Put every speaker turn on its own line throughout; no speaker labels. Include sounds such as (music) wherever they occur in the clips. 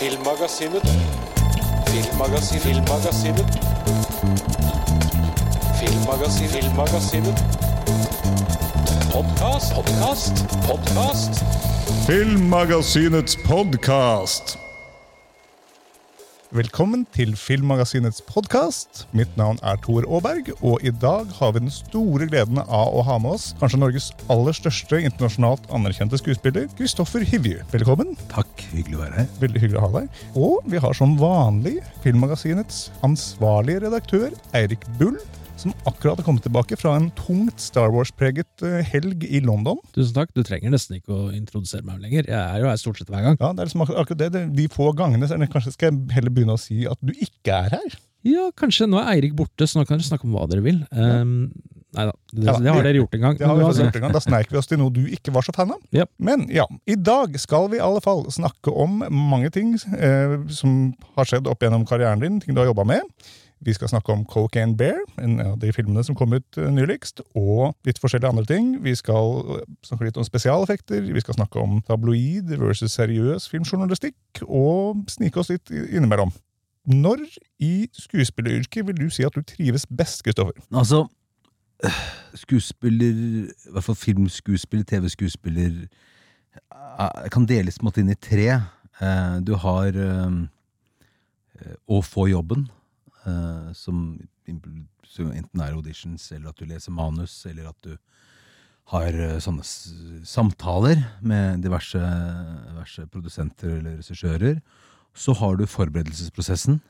Filmmagasinet. Filmmagasinet. Filmmagasinet. Filmmagasinet. Filmmagasinet. Podkast, podkast, podkast.
Filmmagasinets podkast. Velkommen til Filmmagasinets podkast. Mitt navn er Tor Aaberg, og i dag har vi den store gleden av å ha med oss kanskje Norges aller største internasjonalt anerkjente skuespiller, Kristoffer Hivju. Velkommen.
Takk, hyggelig å være her.
Veldig hyggelig å ha deg. Og vi har som vanlig Filmmagasinets ansvarlige redaktør, Eirik Bull, som akkurat har kommet tilbake fra en tungt Star Wars-preget eh, helg i London.
Tusen takk. Du trenger nesten ikke å introdusere meg lenger. Jeg er jo her stort sett hver gang.
Ja, det er liksom akkurat akkurat det. De få gangene så er det, kanskje skal jeg heller begynne å si at du ikke er her.
Ja, kanskje. Nå er Eirik borte, så nå kan dere snakke om hva dere vil. Um, nei da, det,
Ja,
det har dere gjort en gang.
Det har vi
uansett-
gjort en gang. Da sneik vi oss til noe du ikke var så fan av.
Yep.
Men ja, i dag skal vi i alle fall snakke om mange ting eh, som har skjedd opp gjennom karrieren din, ting du har jobba med. Vi skal snakke om Cocaine Bear, en av de filmene som kom ut eh, nyligst, og litt forskjellige andre ting. Vi skal eh, snakke litt om spesialeffekter, vi skal snakke om tabloid versus seriøs filmjournalistikk, og snike oss litt innimellom. Når i skuespilleryrket vil du si at du trives best, Kristoffer?
Altså, skuespiller, i hvert fall filmskuespiller, TV-skuespiller, eh, kan deles på en måte inn i tre. Eh, Du har eh, å få jobben, som enten er auditions, eller at du leser manus, eller at du har sånne samtaler med diverse, diverse produsenter eller regissører. Så har du forberedelsesprosessen,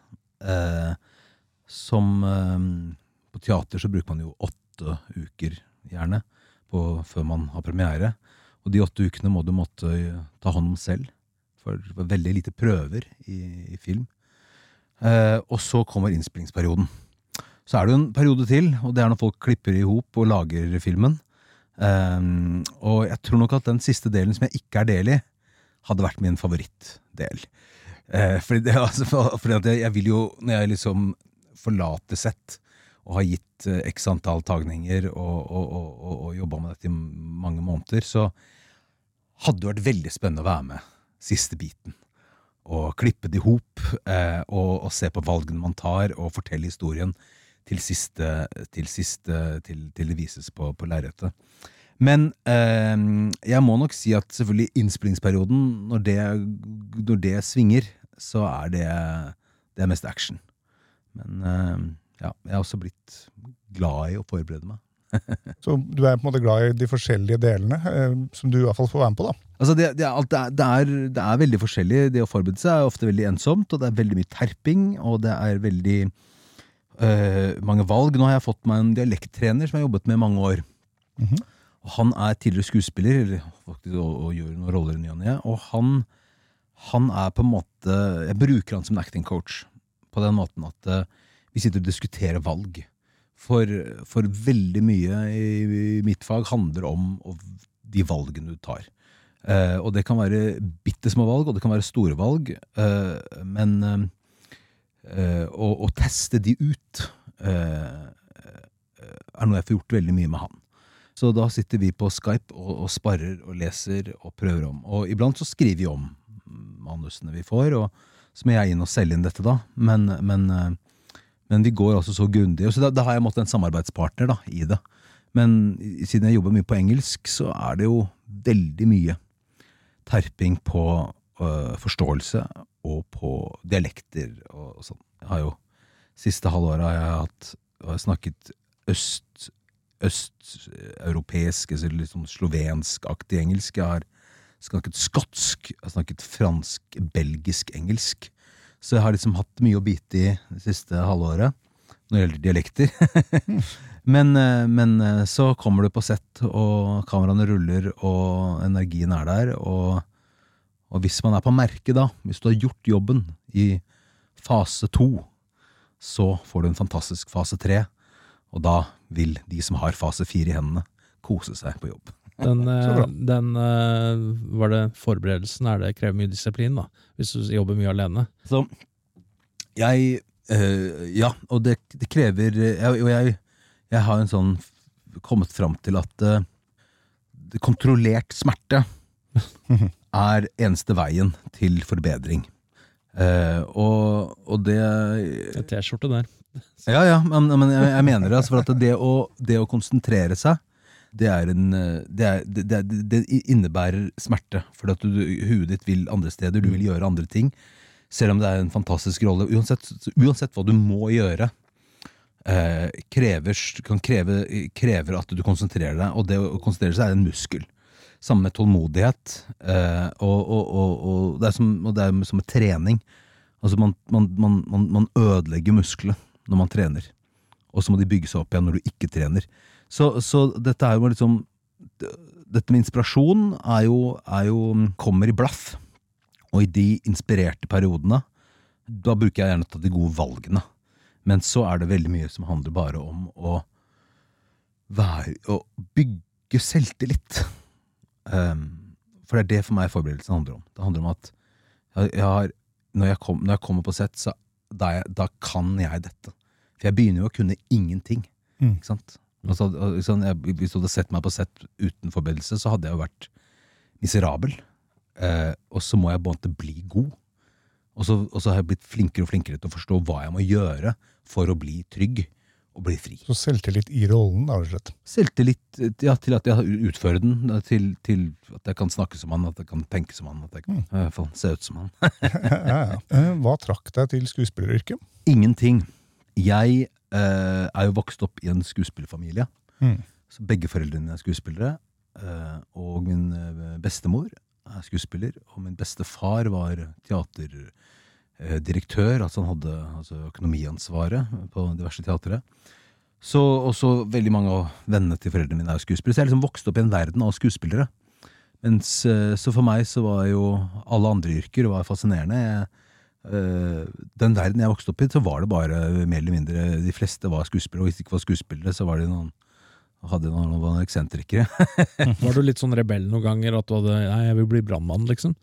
som På teater så bruker man jo åtte uker, gjerne, på, før man har premiere. Og de åtte ukene må du måtte ta hånd om selv, for det var veldig lite prøver i, i film. Eh, og så kommer innspillingsperioden. Så er det jo en periode til, og det er når folk klipper i hop og lager filmen. Eh, og jeg tror nok at den siste delen som jeg ikke er del i, hadde vært min favorittdel. Eh, fordi det, altså, for- fordi jeg, jeg vil jo, når jeg liksom forlater sett og har gitt eh, x antall tagninger og, og, og, og, jobba med dette i mange måneder, så hadde det vært veldig spennende å være med siste biten. Og klippe det i hop, eh, og, og se på valgene man tar, og fortelle historien til siste, til, siste, til, til det vises på, på lerretet. Men eh, jeg må nok si at selvfølgelig innspillingsperioden, når det, når det svinger, så er det, det er mest action. Men eh, ja, jeg har også blitt glad i å forberede meg. (laughs)
Så du er på en måte glad i de forskjellige delene, eh, som du i hvert fall får være med på, da.
Altså det, det, er, det, er, det, er, det veldig forskjellig. Det å forberede seg er ofte veldig ensomt, og det er veldig mye terping, og det er veldig øh, mange valg. Nå har jeg fått meg en dialekttrener som jeg har jobbet med i mange år.
Mhm.
Og Han er tidligere skuespiller, eller faktisk, og, og gjør noen roller i ny og ne, og han, han er på en måte Jeg bruker han som en acting coach, på den måten at øh, vi sitter og diskuterer valg. For, for veldig mye i, i mitt fag handler om de valgene du tar. Eh, og det kan være bitte små valg, og det kan være store valg. eh, men eh, å, å teste de ut eh, er noe jeg får gjort veldig mye med han. Så da sitter vi på Skype og, og sparrer og leser og prøver om. Og iblant så skriver vi om manusene vi får, og så må jeg inn og selge inn dette, da. Men, men, eh, men vi går også så grundig. og Så da, da har jeg måttet en samarbeidspartner da, i det. Men siden jeg jobber mye på engelsk, så er det jo veldig mye terping på øh, forståelse og på dialekter og, og sånn. Jeg har jo Siste halvåret har jeg hatt har jeg snakket øst østeuropeisk, altså sånn slovenskaktig engelsk. Jeg har snakket skotsk, jeg har snakket fransk, belgisk, engelsk. Så jeg har liksom hatt mye å bite i det siste halvåret når det gjelder dialekter. (laughs) men, eh, men eh, så kommer du på sett, og kameraene ruller, og energien er der. Og, og hvis man er på merket da, hvis du har gjort jobben i fase to, så får du en fantastisk fase tre. Og da vil de som har fase fire i hendene, kose seg på jobb.
Den, eh, den eh, var det forberedelsen er det krever mye disiplin, da. Hvis du jobber mye alene.
Så jeg øh, Ja, og det, det krever jeg, Og jeg, jeg har en sånn kommet fram til at øh, kontrollert smerte (laughs) er eneste veien til forbedring. Uh, og, og det
T-skjorte der.
Ja, ja, men, men jeg, jeg mener det. Altså, for at det å, det å konsentrere seg, det, er en, eh, det, er, det, det, innebærer smerte. For at du, huet ditt vil andre steder, du vil gjøre andre ting. Selv om det er en fantastisk rolle. Uansett, uansett hva du må gjøre, eh, krever, kan kreve, krever at du konsentrerer deg. Og det å konsentrere seg er en muskel. Samme med tålmodighet. Eh, og, og, og, det er som, det er som med trening. Altså man, man, man, man, ødelegger muskler når man trener. Og så må de bygge seg opp igjen når du ikke trener. Så, så dette er jo liksom Dette med inspirasjon er jo, er jo kommer i blaff. Og i de inspirerte periodene, da bruker jeg gjerne å ta de gode valgene. Men så er det veldig mye som handler bare om å være Å bygge selvtillit. Um, for det er det for meg forberedelsen handler om. Det handler om at jeg, jeg har, når, jeg kom, når jeg kommer på sett, så da, jeg, da kan jeg dette. For jeg begynner jo å kunne ingenting.
Mm.
Ikke sant? Altså, ikke? Jeg, hvis du hadde sett meg på sett uten forbedrelse så hadde jeg jo vært miserabel. Eh, og så må jeg på en måte bli god. Og så, og så har jeg blitt flinkere og flinkere til å forstå hva jeg må gjøre for å bli trygg og bli fri.
Så selvtillit i rollen, da, rett og slett.
Selvtillit ja, til at jeg utfører den, til, til at jeg kan snakke som han, at jeg kan tenke som han, at jeg kan i hvert fall se ut som han. (laughs)
ja, ja. Eh, Hva trakk deg til skuespilleryrket?
Ingenting. Jeg eh, er jo vokst opp i en skuespillerfamilie.
Mm.
Så begge foreldrene er skuespillere. Eh, og min eh, bestemor er skuespiller, og min bestefar var teaterdirektør. Altså han hadde altså økonomiansvaret på diverse teatre. Så også veldig mange av vennene til foreldrene mine er skuespillere. Så jeg er liksom vokst opp i en verden av skuespillere. Mens, eh, så for meg så var jo alle andre yrker var fascinerende. Jeg, eh, den verden jeg vokste opp i, så var det bare mer eller mindre De fleste var skuespillere, og hvis de ikke var skuespillere, så var de noen hadde noen, noen eksentrikere. (laughs)
Var du litt sånn rebell noen ganger? At du hadde Nei, jeg vil bli brannmann, liksom?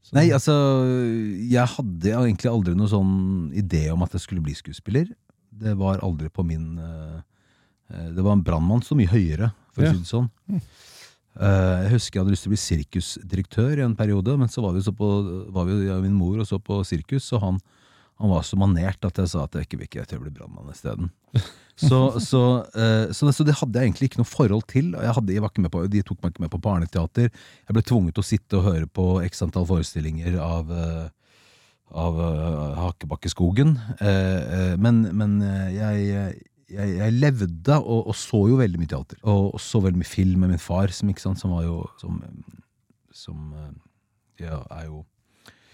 Så-
Nei, altså, jeg hadde egentlig aldri noen sånn idé om at jeg skulle bli skuespiller. Det var aldri på min eh, eh, Det var en brannmann så mye høyere, for å si det sånn. Eh, jeg husker jeg hadde lyst til å bli sirkusdirektør i en periode, men så var vi, så på, var vi ja, min mor og så på sirkus, og han, han var så manert at jeg sa at jeg ikke vil ikke bli brannmann isteden. (laughs) Så, så, eh, så, så det hadde jeg egentlig ikke noe forhold til. Jeg hadde, jeg var ikke med på, de tok meg ikke med på barneteater. Jeg ble tvunget til å sitte og høre på x antall forestillinger av eh, av uh, Hakebakkeskogen. Uh, uh, men men eh, jeg, jeg, jeg levde og, og så jo veldig mye teater. Og, og så veldig mye film med min far, som, sant, som var jo Som, som eh, ja, er jo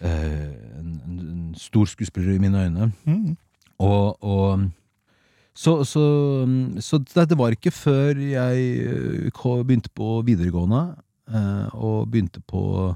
eh, en, en, stor skuespiller i mine øyne.
Mm.
Og, og så, så, så det, det var ikke før jeg eh, begynte på videregående, eh, og begynte på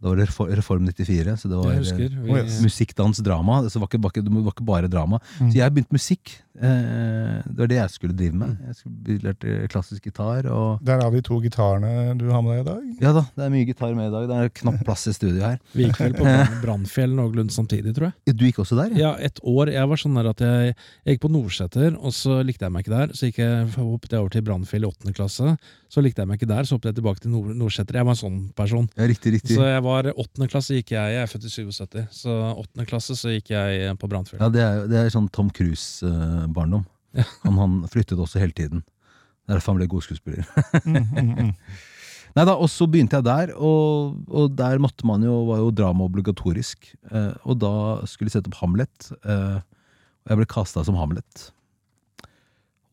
Da var det Reform 94, så det var
husker. Vi,
Oh,
musikk, dans, drama. Det var ikke, det var ikke bare drama.
Mm.
Så jeg begynte musikk. Eh, det var det jeg skulle drive med. Jeg lærte klassisk gitar. Og
Der har de to gitarene du har med deg i dag.
ja da, det er mye gitar med i dag. Det er knapt plass i studio her.
vi gikk vel på (laughs) Brann- Brannfjell noenlunde samtidig, tror jeg.
Du gikk også der?
Ja, et år. Jeg var sånn der at jeg, jeg gikk på Nordseter, og så likte jeg meg ikke der. Så gikk jeg, hoppet jeg over til Brannfjell i åttende klasse. Så likte jeg meg ikke der, så hoppet jeg tilbake til Nord Nordseter. Jeg var en sånn person.
Ja, riktig, riktig.
Så jeg var åttende klasse gikk jeg, jeg er født i 77, så åttende klasse så gikk jeg på Brannfjell.
Ja, det er, det er sånn Tom Cruise-barndom.
Ja. (laughs)
han, han flyttet også hele tiden. Det er derfor han ble god skuespiller. (laughs)
Mm, mm, mm.
Nei da, Og så begynte jeg der, og, og der måtte man jo, var jo drama obligatorisk. Eh, og da skulle jeg sette opp Hamlet, eh, og jeg ble kasta som Hamlet.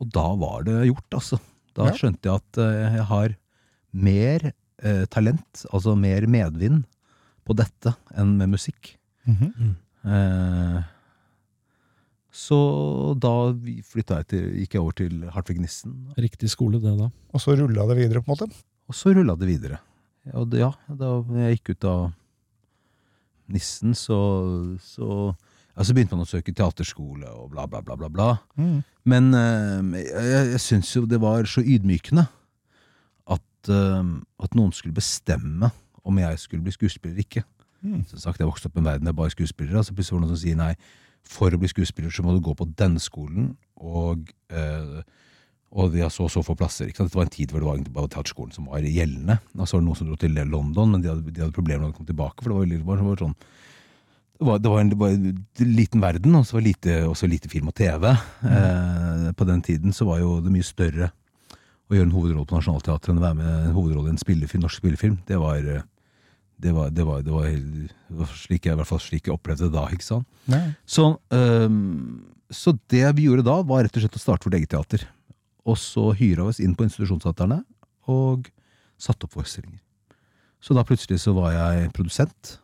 Og da var det gjort, altså. Da
Ja.
skjønte jeg at eh, jeg har mer eh, talent, altså mer medvind, på dette enn med musikk.
Mhm.
Eh, så da flytta jeg til, gikk jeg over til Hartvig Nissen,
Riktig skole, det da.
Og så rulla det videre, på en måte.
og så rulla det videre. Og det, ja, da jeg gikk ut av Nissen, så, så ja, Så begynte man å søke teaterskole og bla, bla, bla, bla. bla.
Mm.
Men eh, jeg, jeg syns jo det var så ydmykende at, eh, at noen skulle bestemme om jeg skulle bli skuespiller eller ikke.
Mm.
Som sagt, Jeg vokste opp i en verden der bare skuespillere. Så plutselig var det noen som sier nei, for å bli skuespiller så må du gå på denne skolen, og, eh, og de har så og så få plasser. Ikke sant? Det var en tid hvor det var egentlig bare teaterskolen som var gjeldende. Da så var det noen som dro til London, men de hadde, de hadde problemer med å komme tilbake. For det var, jo litt- det var sånn det var, det var, en, det var en liten verden, og så var lite, også lite film og TV. Eh, på den tiden så var jo det mye større å gjøre en hovedrolle på Nationaltheatret enn å være med en hovedrolle i en spillefilm, norsk spillefilm. Det var, eh, det var, det var, det var, var slik jeg, i hvert fall slik jeg opplevde det da. ikke sant? Så, um, så det vi gjorde da, var rett og slett å starte vårt eget teater. Og så hyra vi oss inn på institusjonsteaterne og satte opp forestillinger. Så da plutselig så var jeg produsent,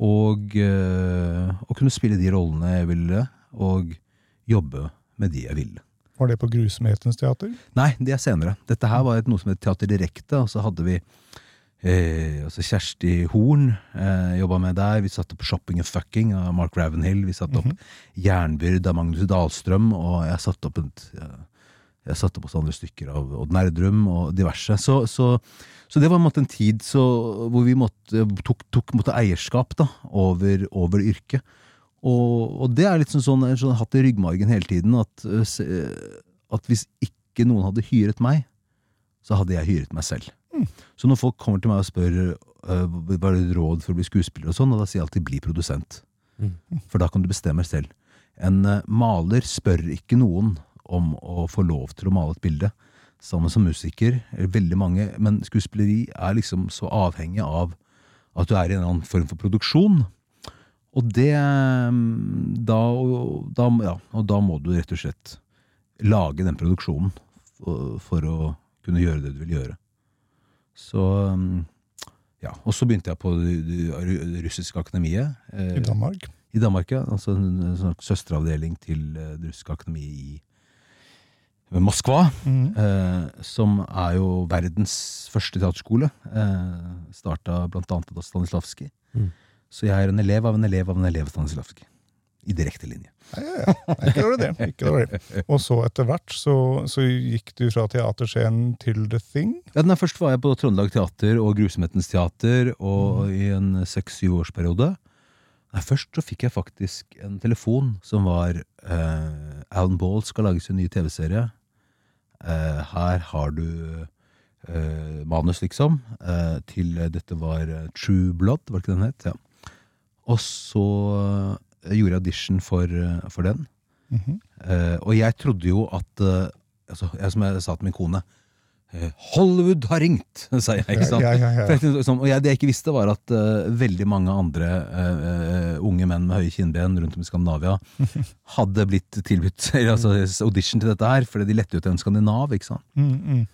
og, øh, og kunne spille de rollene jeg ville, og jobbe med de jeg ville.
Var det på Grusomhetens teater?
Nei, det er senere. Dette her var et, noe som het Teater Direkte, og så hadde vi eh, altså Kjersti Horn eh, jobba med der. Vi satte opp Shopping and Fucking av Mark Ravenhill. Vi satte opp Jernbyrd av Magnus Dahlstrøm, og jeg satte opp et, jeg satte på også andre stykker av Odd Nerdrum og diverse. Så, så, så det var en, måte en tid så, hvor vi måtte, tok, tok måtte eierskap da, over, over yrket. Og, og det er litt sånn, sånn, sånn, hatt i ryggmargen hele tiden at, at hvis ikke noen hadde hyret meg, så hadde jeg hyret meg selv. Så når folk kommer til meg og spør øh, hva er ditt råd for å bli skuespiller, og sånn, og da sier jeg alltid 'bli produsent'. For da kan du bestemme selv. En uh, maler spør ikke noen om å få lov til å male et bilde. Sammen som musiker, veldig mange, men skuespilleri er liksom så avhengig av at du er i en annen form for produksjon. Og det mm, da, og da, ja, og da må du rett og slett lage den produksjonen for, for å kunne gjøre det du vil gjøre. Så mm, ja, Og så begynte jeg på det russiske akademiet. eh,
I Danmark?
I Danmark, ja. Altså en, en sånn søsteravdeling til eh, det russiske akademiet i Moskva.
mm.
Eh, som er jo verdens første teaterskole. Eh, Starta blant annet av Stanislavskij.
Mm.
Så jeg er en elev av en elev av en elev av Stanislavskij. I direkte linje.
Ja, ja, ja. Ikke dårlig, det. Ikke dårlig. Og så etter hvert så, så gikk du fra teaterscenen til The Thing.
Ja, den er Først var jeg på Trøndelag Teater og Grusomhetens Teater og i en seks-syv årsperiode. Nei, først så fikk jeg faktisk en telefon som var eh, Alan Ball skal lage sin nye TV-serie. Eh, her har du eh, manus, liksom, eh, til dette var eh, True Blood, var det ikke den het? Ja. Og så eh, gjorde jeg audition for, eh, for den.
Mhm.
Eh, og jeg trodde jo at eh, altså, jeg, Som jeg sa til min kone eh, Hollywood har ringt! (laughs) sa jeg. ikke sant?
Ja, ja, ja.
Jeg tenkte sånn, og jeg, det jeg ikke visste, var at veldig mange andre unge menn med høye kinnben rundt om i Skandinavia (laughs) hadde blitt tilbudt (laughs) altså, audition til dette her, fordi de lette ut en skandinav. ikke sant?
Mm, mm.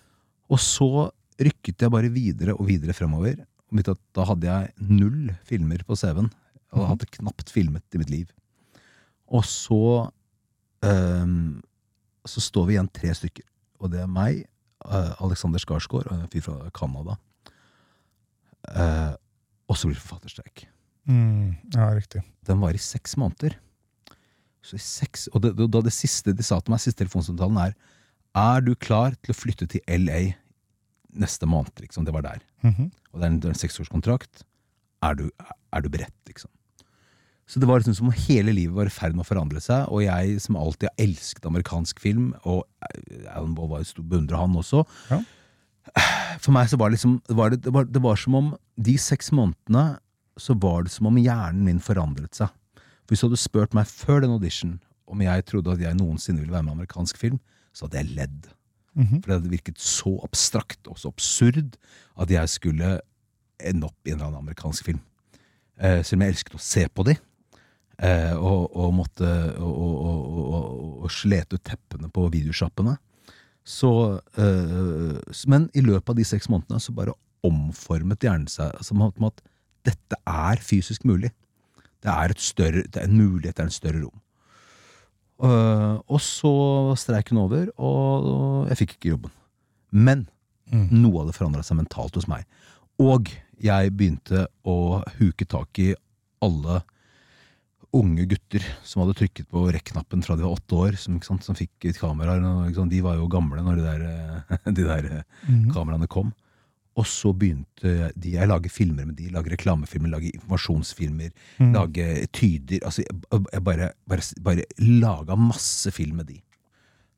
Og så rykket jeg bare videre og videre fremover. Da hadde jeg null filmer på CV-en. Jeg hadde knapt filmet i mitt liv. Og så um, Så står vi igjen tre stykker. Og det er meg, uh, Alexander Skarsgård og en fyr fra Canada. Uh, og så blir det forfatterstreik.
Mm. Ja, riktig.
Den var i seks måneder. Så i seks, og det, da det siste de sa til meg, siste telefonsamtalen, er Er du klar til å flytte til LA neste måned? Liksom. Det var der.
Mhm.
Og det er en, en seksårskontrakt. Er du, er du beredt, liksom? Så det var liksom som om hele livet var i ferd med å forandre seg, og jeg som alltid har elsket amerikansk film, og Alan Ball var jo stor beundrer, han også.
Ja.
For meg så var det liksom var, det, det, var, det var som om de seks månedene så var det som om hjernen min forandret seg. For Hvis du hadde spurt meg før den audition om jeg trodde at jeg noensinne ville være med i amerikansk film, så hadde jeg ledd.
Mhm.
For det hadde virket så abstrakt og så absurd at jeg skulle ende opp i en eller annen amerikansk film. Eh, selv om jeg elsket å se på de, eh, og, og måtte og, og, og, og, og slete ut teppene på videosjappene. Så, eh, men i løpet av de seks månedene så bare omformet hjernen seg som om at dette er fysisk mulig. Det er, et større, det er en mulighet, det er en større rom. Uh, og så var streiken over, og jeg fikk ikke jobben. Men
Mm.
noe hadde forandra seg mentalt hos meg. Og jeg begynte å huke tak i alle unge gutter som hadde trykket på rekk-knappen fra de var åtte år, som, sant, som fikk et kamera. og, De var jo gamle når de der, eh, (laughs) de der
mm.
Kameraene kom. Og så begynte de, jeg lager filmer med de, lager reklamefilmer, lager informasjonsfilmer,
Mm.
lage tyder. Altså, jeg, jeg bare, bare, bare laga masse film med de.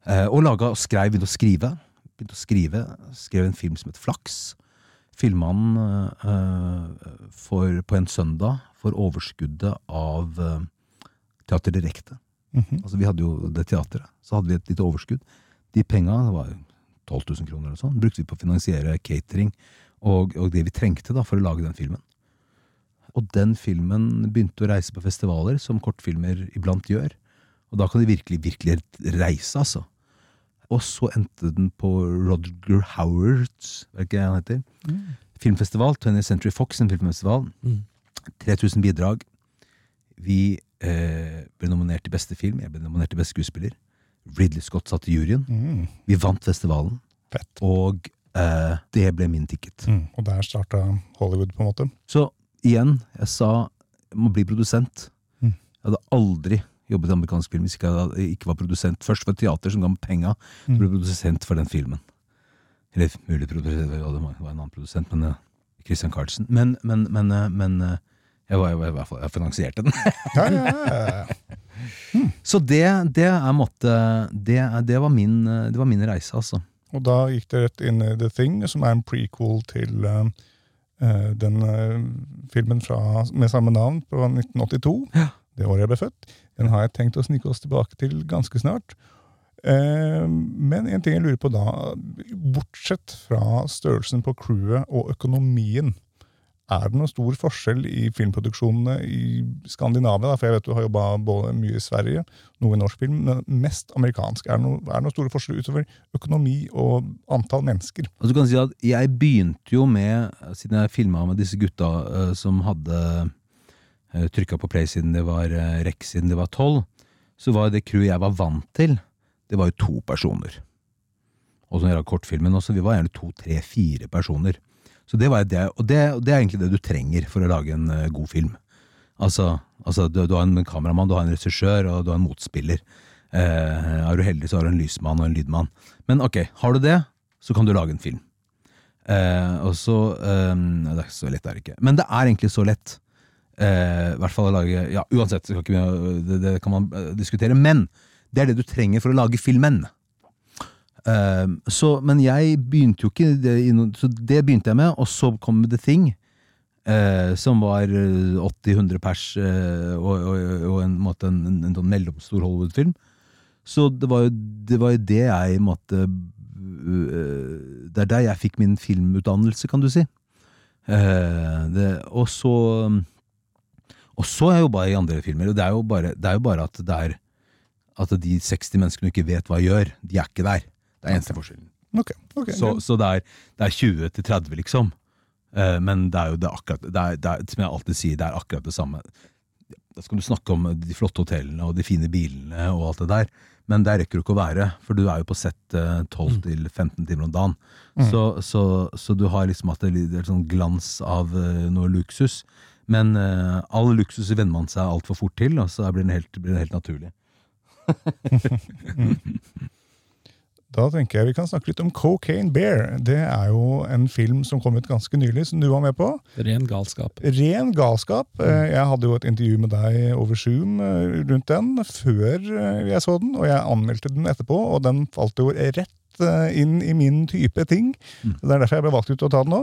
Eh, og laga og skrev, begynte å skrive. Begynte å skrive, Skrev en film som het Flaks. Filma han eh, for, på en søndag for overskuddet av uh, Teater Direkte.
Mhm.
Altså Vi hadde jo det teatret, så hadde vi et lite overskudd. De penga, det var 12 000 kroner eller sånn, brukte vi på å finansiere catering og, og det vi trengte da for å lage den filmen. Og den filmen begynte å reise på festivaler, som kortfilmer iblant gjør. Og da kan de virkelig, virkelig reise, altså. Og så endte den på Rodger Howards, ikke han heter, filmfestival. 20th Century Fox, en filmfestival.
Mm.
3000 bidrag. Vi eh, ble nominert til beste film, jeg ble nominert til beste skuespiller. Ridley Scott satt i juryen.
Mm.
Vi vant festivalen,
Fett.
og eh, det ble min ticket.
Mm. Og der starta Hollywood, på en måte.
Så igjen, jeg sa jeg må bli produsent.
Mm.
Jeg hadde aldri jobbet i amerikansk film hvis ikke jeg ikke var produsent. Først for et teater som ga meg penga, så ble jeg produsent for den filmen. Eller mulig produsent, ja, det var en annen produsent, men uh, Christian Carlsen. Men, men, men, eh, men eh, jeg, var, jeg, var, jeg finansierte den. (laughs)
Ja, ja, ja, ja.
Så det, det er måtte det, det, var min, eh, det var min reise, altså.
Og da gikk det rett inn i The Thing, som er en prequel til eh, eh, den uh, filmen fra, med samme navn fra 1982.
Ja.
Det året jeg ble født. Den har jeg tenkt å snike oss tilbake til ganske snart. Eh, men en ting jeg lurer på da, bortsett fra størrelsen på crewet og økonomien, er det noen stor forskjell i filmproduksjonene i Skandinavia? For jeg vet du har jobba mye i Sverige, noe i norsk film, men mest amerikansk. Er det noen, er store forskjeller utover økonomi og antall mennesker?
Altså, du kan si at jeg begynte jo med, siden jeg filma med disse gutta eh, som hadde trykka på play siden det var rekk siden det var tolv, så var det crewet jeg var vant til, det var jo to personer. Og så når jeg la kortfilmen også, vi var gjerne to, tre, fire personer. Så det det, og det, og det er egentlig det du trenger for å lage en eh, god film. Altså, altså du, du har en kameramann, du har en regissør, og du har en motspiller. Eh, er du heldig, så har du en lysmann og en lydmann. Men ok, har du det, så kan du lage en film. Eh, og så eh, Det er ikke så lett, det er det ikke. Men det er egentlig så lett. Eh, I hvert fall å lage Ja, uansett, ikke, det, det kan man eh, diskutere. Men det er det du trenger for å lage filmen. Eh, så, men jeg begynte jo ikke det, Så det begynte jeg med, og så kom The Thing. eh, som var eh, 80-100 pers, eh, og, og, og en, måte, en, en, en sånn mellomstor Hollywood-film. Så det var jo det, var jo det jeg måtte Det er der jeg fikk min filmutdannelse, kan du si. Eh, det, og så Og så har jeg jobba i andre filmer, og det er jo bare, det er jo bare at er At de 60 menneskene du ikke vet hva gjør, de er ikke der. Det er eneste forskjellen.
Okay, okay,
Så, så det, er, det er 20 til 30, liksom. Uh, men det er jo det akkurat det er, det Som jeg alltid sier, det er akkurat det samme. Da skal du snakke om de flotte hotellene og de fine bilene og alt det der, men der rekker du ikke å være, for du er jo på sett eh, 12 til 15 timer om dagen. Så, så, så du har liksom er litt sånn glans av eh, noe luksus. Men uh, all luksus venner man seg altfor fort til, og så blir det helt, blir den helt naturlig. (laughs)
Da tenker jeg vi kan snakke litt om Cocaine Bear. Det er jo en film som kom ut ganske nylig, som du var med på.
Ren galskap.
Ren galskap. Mm. Jeg hadde jo et intervju med deg over Zoom eh, rundt den før eh, jeg så den, og jeg anmeldte den etterpå, og den falt jo rett eh, inn i min type ting. Det er derfor jeg ble valgt ut til å ta den nå.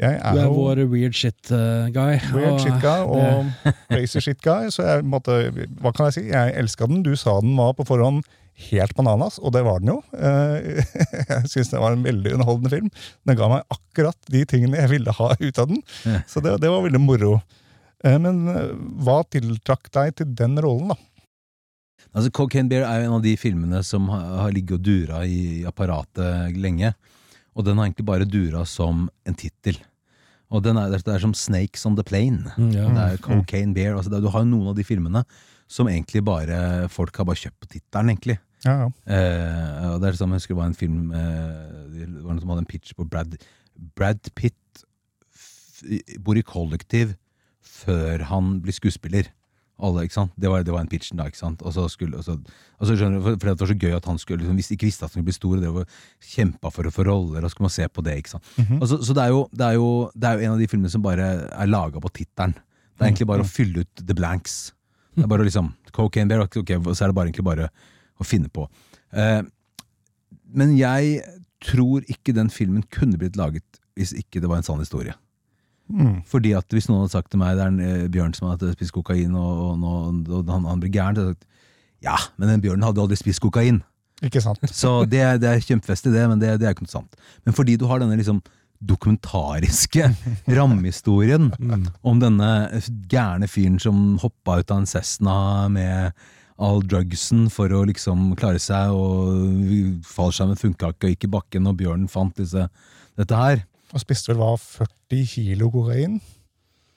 Jeg
Du er
jo
vår weird shit eh, guy.
weird
og
shit guy og crazy shit guy, så jeg måtte, hva kan jeg si? Jeg elska den. Du sa den var på forhånd helt bananas, og det var den jo. Eh, (laughs) Jeg syns det var en veldig underholdende film. Den ga meg akkurat de tingene jeg ville ha ut av den, så det, det var veldig moro. Eh, Men eh, hva tiltrakk deg til den rollen, da?
Altså, Cocaine Bear er jo en av de filmene som har, ligget og dura i apparatet lenge. Og den har egentlig bare dura som en tittel. Og den er, det er som Snakes on the Plane.
Mm, ja.
Det er Cocaine Bear. Altså, er- du har jo noen av de filmene som egentlig bare folk har bare kjøpt på tittelen, egentlig.
Ja, ja.
Eh, og det er som jeg husker det var en film eh, Det var noen som hadde en pitch på Brad Brad Pitt bor i kollektiv før han blir skuespiller. Alle, ikke sant? Det var, det var en pitchen da, ikke sant? Og så skulle, og så, og så skjønner du, for, for det var så gøy at han skulle, liksom, hvis ikke visste at han skulle bli stor, og drev og kjempa for å få roller, og så skulle man se på det, ikke sant? Og så, så det, er jo, det, er jo, det er jo en av de filmene som bare er laga på tittelen. Det er egentlig bare å fylle ut the blanks. Det er bare liksom, Cocaine Bear, ok, så er det bare egentlig bare å finne på. Eh, men jeg tror ikke den filmen kunne blitt laget hvis ikke det var en sann historie.
Mm.
Fordi at hvis noen hadde sagt til meg det er en eh, bjørn som hadde spist kokain, og, og, og, og han, han blir gæren, så hadde jeg sagt ja, men den bjørnen hadde aldri spist kokain.
Ikke sant? (laughs)
Så det, det er kjempefest i det, men det, det er ikke noe sant. Men fordi du har denne liksom dokumentariske (laughs) rammehistorien om denne gærne fyren som hoppa ut av en Cessna med all drugsen for å liksom klare seg, og fallskjermen funka ikke og gikk i bakken, og bjørnen fant disse, dette her.
Og spiste vel hva, 40 kilo kokain?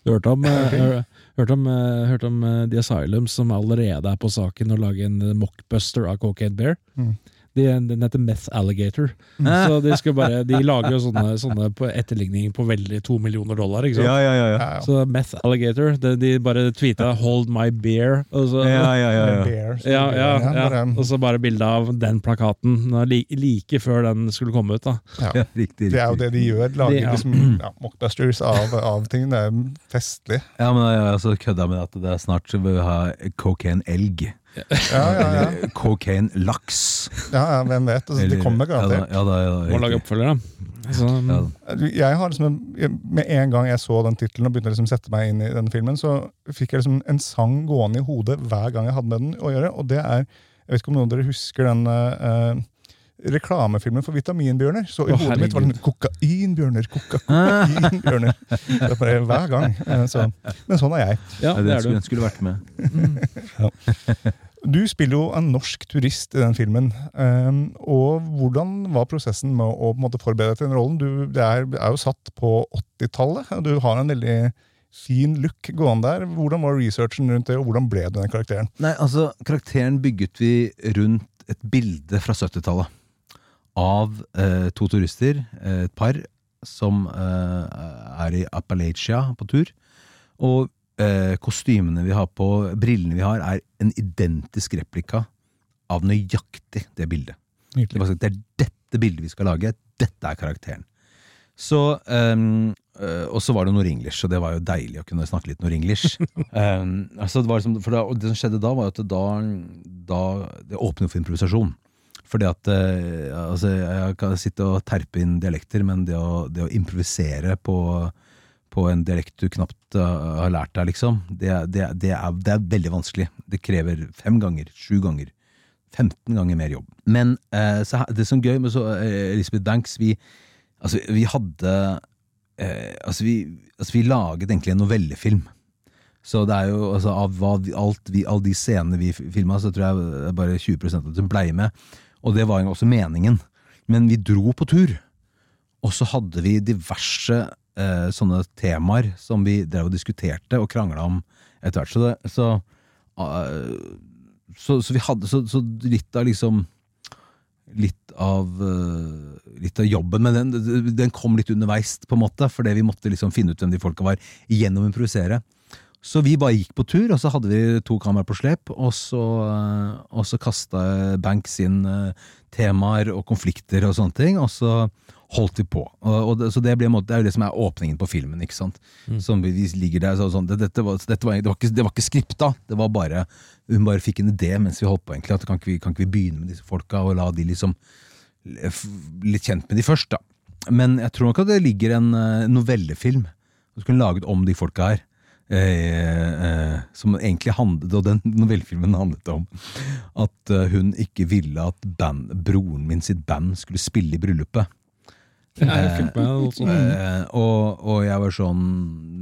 Du hørte om, (laughs) eh, hør- hørte om, hørt om eh, The Asylum, som allerede er på saken å lage en eh, mockbuster av Cocaine Bear.
Mm.
De, den heter Meth Alligator. Så de, skal bare, de lager jo sånne, sånne på etterligninger på veldig to millioner dollar. ikke sant?
ja, ja, ja.
Så Meth Alligator, de, de bare tweeta 'Hold my beer'. Og så,
ja, ja, ja, ja.
Ja, ja, ja.
bare-
Og så bare bilde av den plakaten like før den skulle komme ut. da.
ja.
Ja, riktig,
Det er jo det de gjør. Lager
ja.
liksom (clears throat) ja, mockbusters av, av ting. Det er festlig.
Ja, men jeg har også kødda med at det er snart så vil vi ha cocaine elg.
Ja, ja, ja.
Eller cocaine laks.
ja, ja hvem vet? Altså, de
Eller-
kommer
ja,
garantert.
da, ja, da, ja, da,
Må lage oppfølger, da. Så,
Ja, da.
Jeg har liksom, Med en gang jeg så den tittelen og begynte å liksom sette meg inn i denne filmen, så fikk jeg liksom en sang gående i hodet hver gang jeg hadde med den å gjøre. Og det er Jeg vet ikke om noen av dere husker den uh, reklamefilmen for vitaminbjørner. Så i
Å,
hodet mitt var det kokainbjørner, koka, kokainbjørner. Det er bare hver gang. Eh, Så. Men sånn er jeg.
ja,
Ja,
det
den,
er
skulle,
du.
den skulle vært med. (laughs)
Du spiller jo en norsk turist i den filmen. ehm, og hvordan var prosessen med å måte forberede deg til den rollen? Du det er, er jo satt på 80-tallet, og du har en veldig fin look gående der. Hvordan var researchen rundt det, og hvordan ble du den karakteren?
Nei, altså, karakteren bygget vi rundt et bilde fra 70-tallet. Av eh, to turister, eh, et par, som eh, er i Appalachia på tur. Og kostymene vi har på, brillene vi har, er en identisk replika av nøyaktig det bildet. Det,
Nydelig.
sagt, det er dette bildet vi skal lage, dette er karakteren. Så, um, og så var det Nord-English, og det var jo deilig å kunne snakke litt Nord-English. um, (laughs) altså det, var liksom, da, det som skjedde da, var at da, da Det åpnet for improvisasjon. Fordi at eh, altså, Jeg kan sitte og terpe inn dialekter, men det å, det å improvisere på, på en dialekt du knapt eh, har lært deg, liksom, det, det, det, er, det er veldig vanskelig. Det krever fem ganger, sju ganger 15 ganger mer jobb. Men eh, så, det som er gøy med så, eh, Elisabeth Banks Vi, altså, vi hadde altså, vi, altså, vi laget egentlig en novellefilm. Så det er jo altså, Av vi, alt vi, alle de scenene vi filma, så tror jeg bare 20 av det blei med. Og det var jo også meningen. Men vi dro på tur. Og så hadde vi diverse eh, sånne temaer som vi drev og diskuterte og krangla om etter hvert. Så, det, så uh, så, så vi hadde så, så litt av liksom Litt av uh, Litt av jobben, men den, den kom litt underveis, på en måte, fordi vi måtte liksom finne ut hvem de folka var, gjennom å improvisere. Så vi bare gikk på tur, og så hadde vi to kameraer på slep, og så, eh, og så kasta Banks inn temaer og konflikter og sånne ting, og så holdt vi på. Og, og det, så det, ble, det er jo det som er åpningen på filmen. ikke sant? Som vi, ligger der, så, sånn, det, dette var, dette var, det, var ikke, det var ikke skripta, det var bare hun bare fikk en idé mens vi holdt på. egentlig, at Kan ikke vi, kan ikke vi begynne med disse folka og la de liksom litt kjent med de først, da. Men jeg tror nok at det ligger en eh, novellefilm som skulle laget om de folka her. Eh, eh, som egentlig handlet, og den novellefilmen handlet om at eh, hun ikke ville at band, broren min sitt band skulle spille i bryllupet.
Jeg.
Eh, og, og jeg var sånn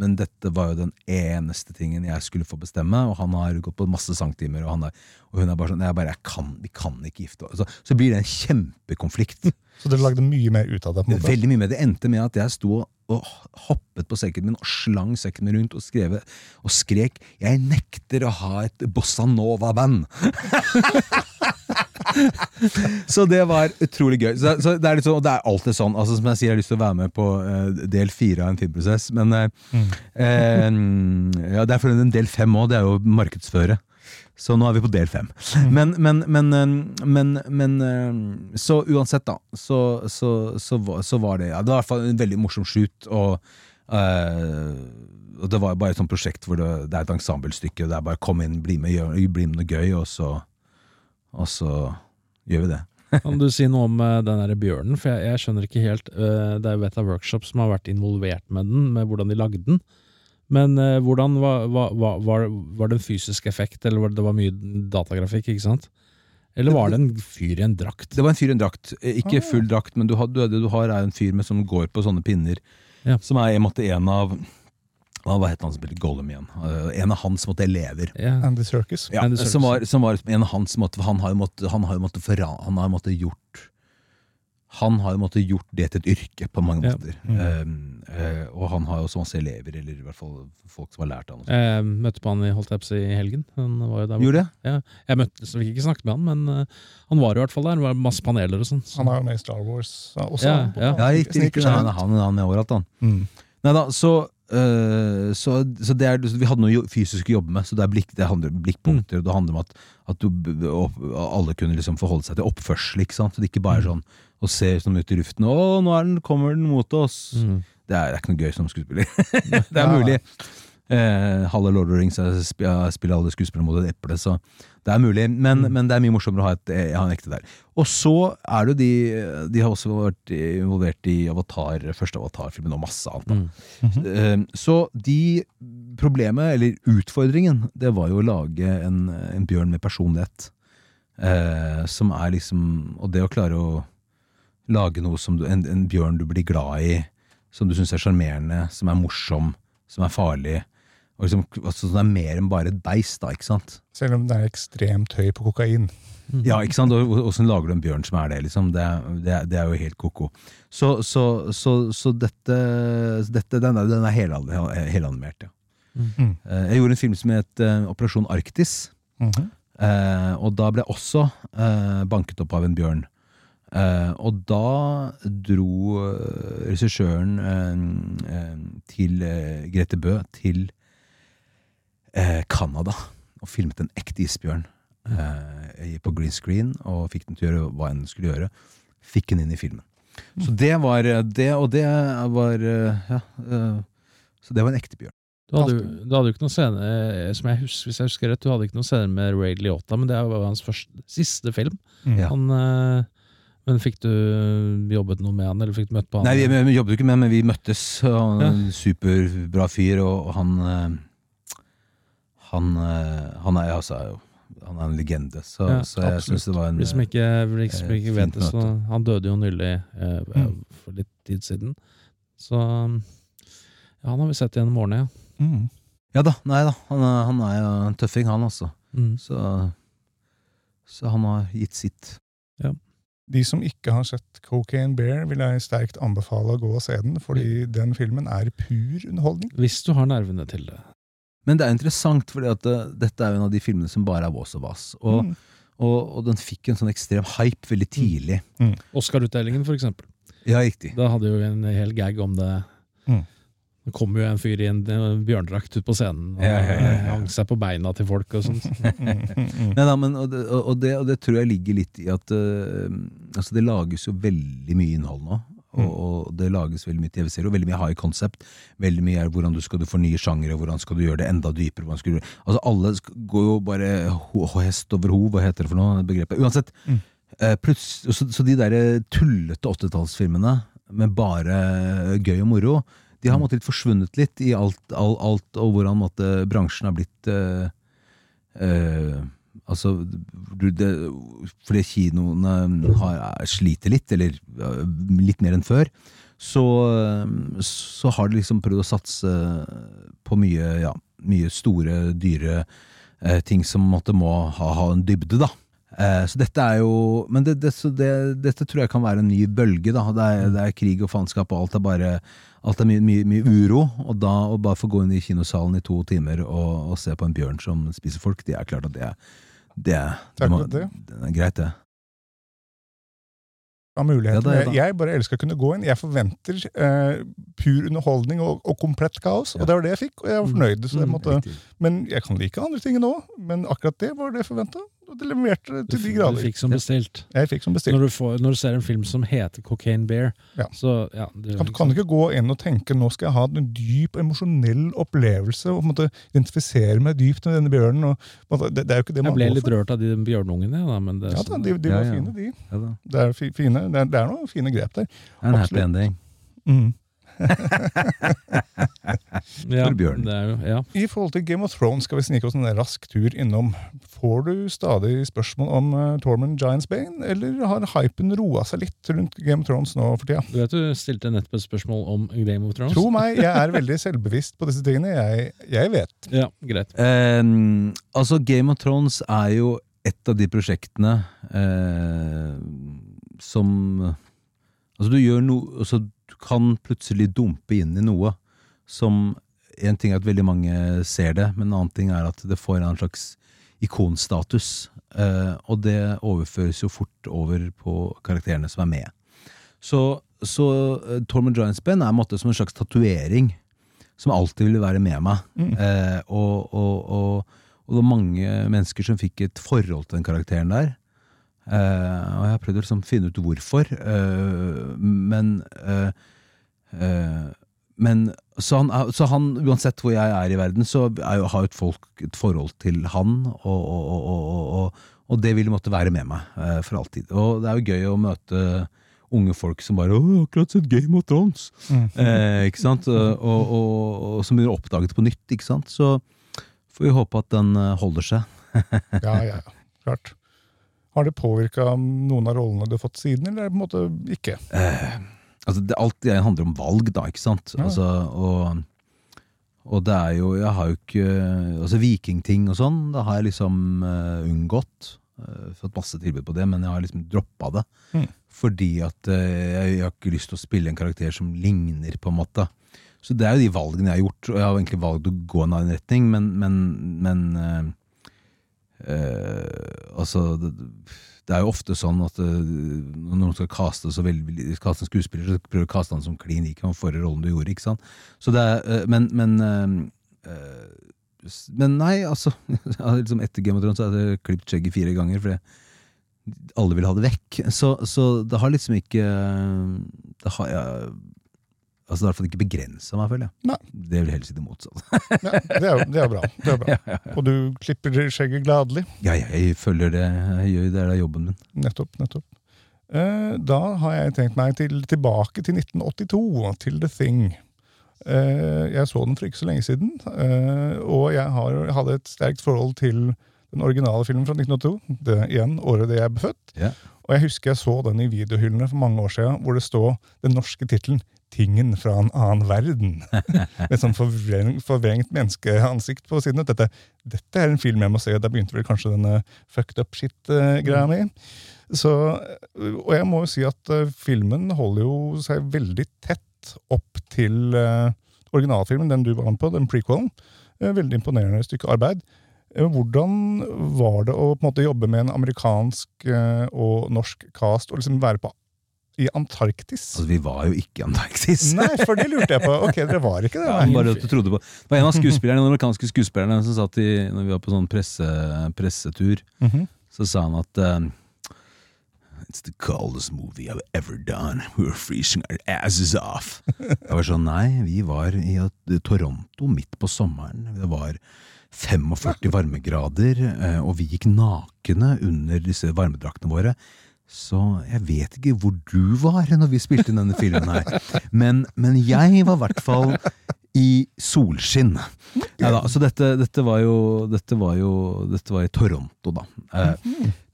Men dette var jo den eneste tingen jeg skulle få bestemme, og han har gått på masse sangtimer, og, han er, og hun er bare sånn jeg bare, jeg kan, Vi kan ikke gifte oss. Så, så blir det en kjempekonflikt.
Så dere lagde mye mer ut av det? på en måte.
Veldig mye mer. det endte med at jeg sto og, hoppet på sekken min og slang sekken min rundt og, skrev, og skrek 'Jeg nekter å ha et bossa nova-band'! (laughs) så det var utrolig gøy. Så, så det, er sånn, det er alltid sånn. Altså, som jeg sier, jeg har lyst til å være med på uh, del fire av en filmprosess. Men uh, mm. uh, ja, det er for en del fem òg. Det er jo markedsføre. Så nå er vi på del fem. Men, men, men, eh, men, men eh, Så uansett, da, så, så, så, så var det ja, Det var i hvert fall en veldig morsom shoot. Og, øh, og det var bare et sånt prosjekt hvor det, det er et ensemblestykke. Det er bare kom inn, bli med, gjør, bli med noe gøy, og så, og så gjør vi det. (laughs)
Kan du si noe om eh, den der bjørnen? For jeg, jeg skjønner ikke helt eh, Det er jo Veta Workshop som har vært involvert med den, med hvordan de lagde den. Men eh, hvordan var, var, var, var var det en fysisk effekt, eller var det, det var mye datagrafikk, ikke sant? Eller var det en fyr i en drakt?
Det var en fyr i en drakt. Eh, Ikke
Ah.
full drakt, men du har, du, det du har er en fyr med, som går på sånne pinner.
Ja.
Som er en, måte, en av hva het han som spilte Gollum igjen? Eh, En av hans måte, elever.
Ja.
Andy Circus.
Ja,
Andy Circus.
som, var, som var en av hans måte, Han har jo måttet Han har jo måttet, forra, han har jo måttet gjort Han har jo måttet gjort det til et yrke, på mange
Ja.
måter.
Mm.
Eh, eh, og han har jo også masse elever, eller i hvert fall folk som har lært han.
Jeg møtte på han i holdt jeg i helgen. Han var jo der.
Gjorde det?
Jeg møtte, så fikk ikke snakket med han, men eh, han var i hvert fall der. Det var masse paneler og sånn. så-
Han er jo med i Star Wars også.
Ja, ja.
Ja, riktig. Han,
er
han, han er overalt, han.
Mm.
Neida, så, øh, så, så det er, så vi hadde noe fysisk å jobbe med, så det, er blikk, det handler om blikkpunkter, og det handler om at, at du, alle kunne liksom forholde seg til oppførsel? Så det ikke bare er sånn å se sånn ut i luften, å, nå den, kommer den mot oss.
Mm.
Det, er, det er ikke noe gøy som skuespiller. (laughs) det er mulig. Eh, halve Lord of the Rings jeg spiller alle skuespillere mot et eple, så det er mulig. Men,
Mm.
men det er mye morsommere å ha, et, eh, ha en ekte der. Og så er det jo de De har også vært involvert i Avatar, første Avatar-filmen og masse annet. Mm.
Mm.
-hmm.
Eh, Så de problemet, eller utfordringen, det var jo å lage en, en bjørn med personlighet. Eh, som er liksom Og det å klare å lage noe som du, en, en bjørn du blir glad i, som du syns er sjarmerende, som er morsom, som er farlig. Og liksom, altså, det er mer enn bare et beist, da, ikke sant?
Selv om det er ekstremt høy på kokain.
Ja, ikke sant? Og Åssen lager du en bjørn som er det? liksom? Det, det, det er jo helt ko-ko. Så, så, så, så dette, dette den, er, den er helan- helanimert, ja.
Mm.
Eh, Jeg gjorde en film som het eh, Operasjon Arktis.
Mhm.
Eh, og da ble jeg også eh, banket opp av en bjørn. Eh, og da dro regissøren til Grete Bø til eh, og filmet en ekte isbjørn eh, på green screen og fikk den til å gjøre hva enn den skulle gjøre. Fikk den inn i filmen. Så det var det, og det var eh, Ja. eh, så det var en ekte bjørn.
Du hadde, du hadde jo ikke noen scene, eh, som jeg husker, hvis jeg husker rett, du hadde ikke noen scene med Ray Liotta, men det var hans første, siste film.
Mm.
Han, eh, men fikk du jobbet noe med han, eller fikk du møtt på han?
Nei, vi, vi jobbet jo ikke med, men vi møttes. Han
Ja.
superbra fyr, og, og han eh, Han, eh, han er altså Han er en legende, så,
Ja,
så jeg syns det var en
Hvis de ikke, hvis
eh,
ikke
fint
vet det, så han døde jo nylig eh,
Mm.
for litt tid siden. Så ja, han har vi sett gjennom årene, ja.
Mm.
Ja da, nei da. Han er, han er jo en tøffing, han også.
Mm.
Så, så han har gitt sitt.
De som ikke har sett Cocaine Bear, vil jeg sterkt anbefale å gå og se den, fordi den filmen er pur underholdning.
Hvis du har nervene til det.
Men det er interessant, for dette er jo en av de filmene som bare er vås og vass. Og,
Mm.
og, og den fikk en sånn ekstrem hype veldig tidlig.
Oscar-utdelingen, for eksempel.
Ja, riktig.
Da hadde jo en hel gag om det.
Mm.
Det kom jo en fyr i en bjørndrakt ut på scenen og
Ja, ja, ja, ja.
hang seg på beina til folk og sånt.
Mm, (laughs) mm, mm.
Nei, da, men, og, det, og, det, og det tror jeg ligger litt i at uh, altså det lages jo veldig mye innhold nå. Og, og det lages veldig mye TV-serier, og veldig mye high concept. Veldig mye er hvordan du skal du fornye sjangere, hvordan skal du gjøre det enda dypere. du, altså Alle går jo bare hest over ho, hva heter det for noe? begrepet? Uansett.
Mm.
eh, plutselig- så, så de der tullete 80-tallsfilmene med bare gøy og moro, de har
Mm.
måttet forsvunnet litt i alt, all, alt og hvordan måtte, bransjen har blitt øh, eh, Altså, det, fordi kinoene har, sliter litt, eller litt mer enn før, så, så har de liksom prøvd å satse på mye, ja, mye store, dyre eh, ting som måtte må ha, ha en dybde, da. Eh, så dette er jo Men det, det, det, dette tror jeg kan være en ny bølge, da. Det er, det er krig og faenskap, og alt er bare Alt er mye, mye, mye uro, og da å bare få gå inn i kinosalen i to timer og, og se på en bjørn som spiser folk, det er klart at det er det,
Det
må-
det.
er greit, det.
Av muligheter.
Ja, det.
jeg bare elsker å kunne gå inn. Jeg forventer eh, pur underholdning og, og komplett kaos,
Ja.
og det var det jeg fikk, og jeg var fornøyd. Så jeg
Mm.
måtte, men jeg kan like andre ting nå, men akkurat det var det jeg forventa. Og det leverte til de grader.
du fikk som bestilt.
Jeg fikk som bestilt.
Når du, får, når du ser en film som heter Cocaine Bear,
Ja.
så ja, det,
Kan, kan du ikke gå inn og tenke nå skal jeg ha en dyp emosjonell opplevelse og på en måte identifisere meg dypt med denne bjørnen? Og, måte, det, det er jo ikke det
Jeg
man
ble litt rørt av de bjørnungene, ja, da, men det,
Ja, da, de, de var
ja.
fine, de.
Ja.
Det er, fine, det er, det er noen fine grep der.
Det er en happy ending.
Mm. (laughs)
ja,
bjørn.
Det er jo, ja.
I forhold til Game of Thrones skal vi snike oss en rask tur innom. Får du stadig spørsmål om uh, Tormund Giantsbane, eller har hypen roa seg litt rundt Game of Thrones nå for tida?
Du vet du stilte nettopp et spørsmål om Game of Thrones?
Tro meg, jeg er veldig selvbevisst på disse tingene. Jeg, jeg vet.
Ja, greit.
Um, altså, Game of Thrones er jo et av de prosjektene uh, som Altså, du gjør noe altså, kan plutselig dumpe inn i noe som En ting er at veldig mange ser det, men en annen ting er at det får en slags ikonstatus. Eh, og det overføres jo fort over på karakterene som er med. Så, så uh, Tormund Giantsben er en måte som en slags tatovering som alltid ville være med meg. Eh, og, og, og, og det var mange mennesker som fikk et forhold til den karakteren der. Eh, og jeg har prøvd å liksom finne ut hvorfor. eh, men eh, eh, men så han, så han, uansett hvor jeg er i verden, så jo, har jo et folk et forhold til han, og, og, og, og, det vil måtte være med meg eh, for alltid. Og det er jo gøy å møte unge folk som bare 'Å, jeg har akkurat sett Game of Thrones'. Eh, ikke sant? Og, og, som blir oppdaget på nytt. Ikke sant? Så får vi håpe at den eh, holder seg. (laughs)
Ja, ja, ja. Klart. Har det påvirka noen av rollene du har fått siden, eller er på en måte ikke?
Altså, det, alt det handler om valg, da, ikke sant?
Ja.
Altså, og, og det er jo Jeg har jo ikke Altså vikingting og sånn, det har jeg liksom uh, unngått. Uh, fått masse tilbud på det, men jeg har liksom droppa det.
Mm.
Fordi at uh, jeg, jeg har ikke lyst til å spille en karakter som ligner, på en måte. Så det er jo de valgene jeg har gjort, og jeg har egentlig valgt å gå en annen retning, men, men, men Altså det, det er jo ofte sånn at eh, når noen skal kaste, så veldig, kaste en skuespiller, så prøver du å kaste han som klin lik han forrige rollen du gjorde. ikke sant? Så det er, eh, Men, men eh, men nei, altså (laughs) liksom Etter Game of Thrones har jeg klippet skjegget fire ganger, fordi alle vil ha det vekk. Så, så det har liksom ikke Det har jeg Altså i hvert fall ikke begrensa meg, føler jeg.
Nei.
Det vil helst si det motsatte.
Ja, det, er, det er bra. Det er bra. (laughs) Og du klipper skjegget gladelig.
Ja, jeg følger det. Jeg gjør det er jobben min.
Nettopp. nettopp. Eh, da har jeg tenkt meg til, tilbake til 1982, til The Thing. Eh, jeg så den for ikke så lenge siden, eh, og jeg, har, hadde et sterkt forhold til den originale filmen fra 1982. Det igjen året det jeg ble født.
Yeah.
Og jeg husker jeg så den i videohyllene for mange år siden, hvor det står den norske tittelen 'Tingen fra en annen verden'. (laughs) Med sånn forvrengt, forvrengt menneskeansikt på siden. Dette, dette er en film jeg må se. Der begynte vel kanskje denne fucked up shit-greia mi. Så, og jeg må jo si at uh, filmen holder jo seg veldig tett opp til uh, originalfilmen, den du var med på, den prequelen. Uh, veldig imponerende stykke arbeid. Hvordan var det å på en måte jobbe med en amerikansk og norsk cast og liksom være på i Antarktis?
Altså, vi var jo ikke i Antarktis.
Nei, for det lurte jeg på. Ok, dere var ikke det?
Ja, bare at du trodde på Det var en av skuespillerne, den amerikanske skuespillerne som satt i, når vi var på sånn presse, pressetur,
Mhm.
så sa han at uh, It's the coldest movie I've ever done. We were freezing our asses off. Jeg var sånn, nei, vi var i Toronto midt på sommeren. Det var 45 varmegrader, eh, og vi gikk nakne under disse varmedraktene våre. Så jeg vet ikke hvor du var når vi spilte inn denne filmen her. Men, men jeg var i hvert fall i solskinn. Ja, da, så dette, dette var jo Dette var jo Dette var i Toronto, da. Eh,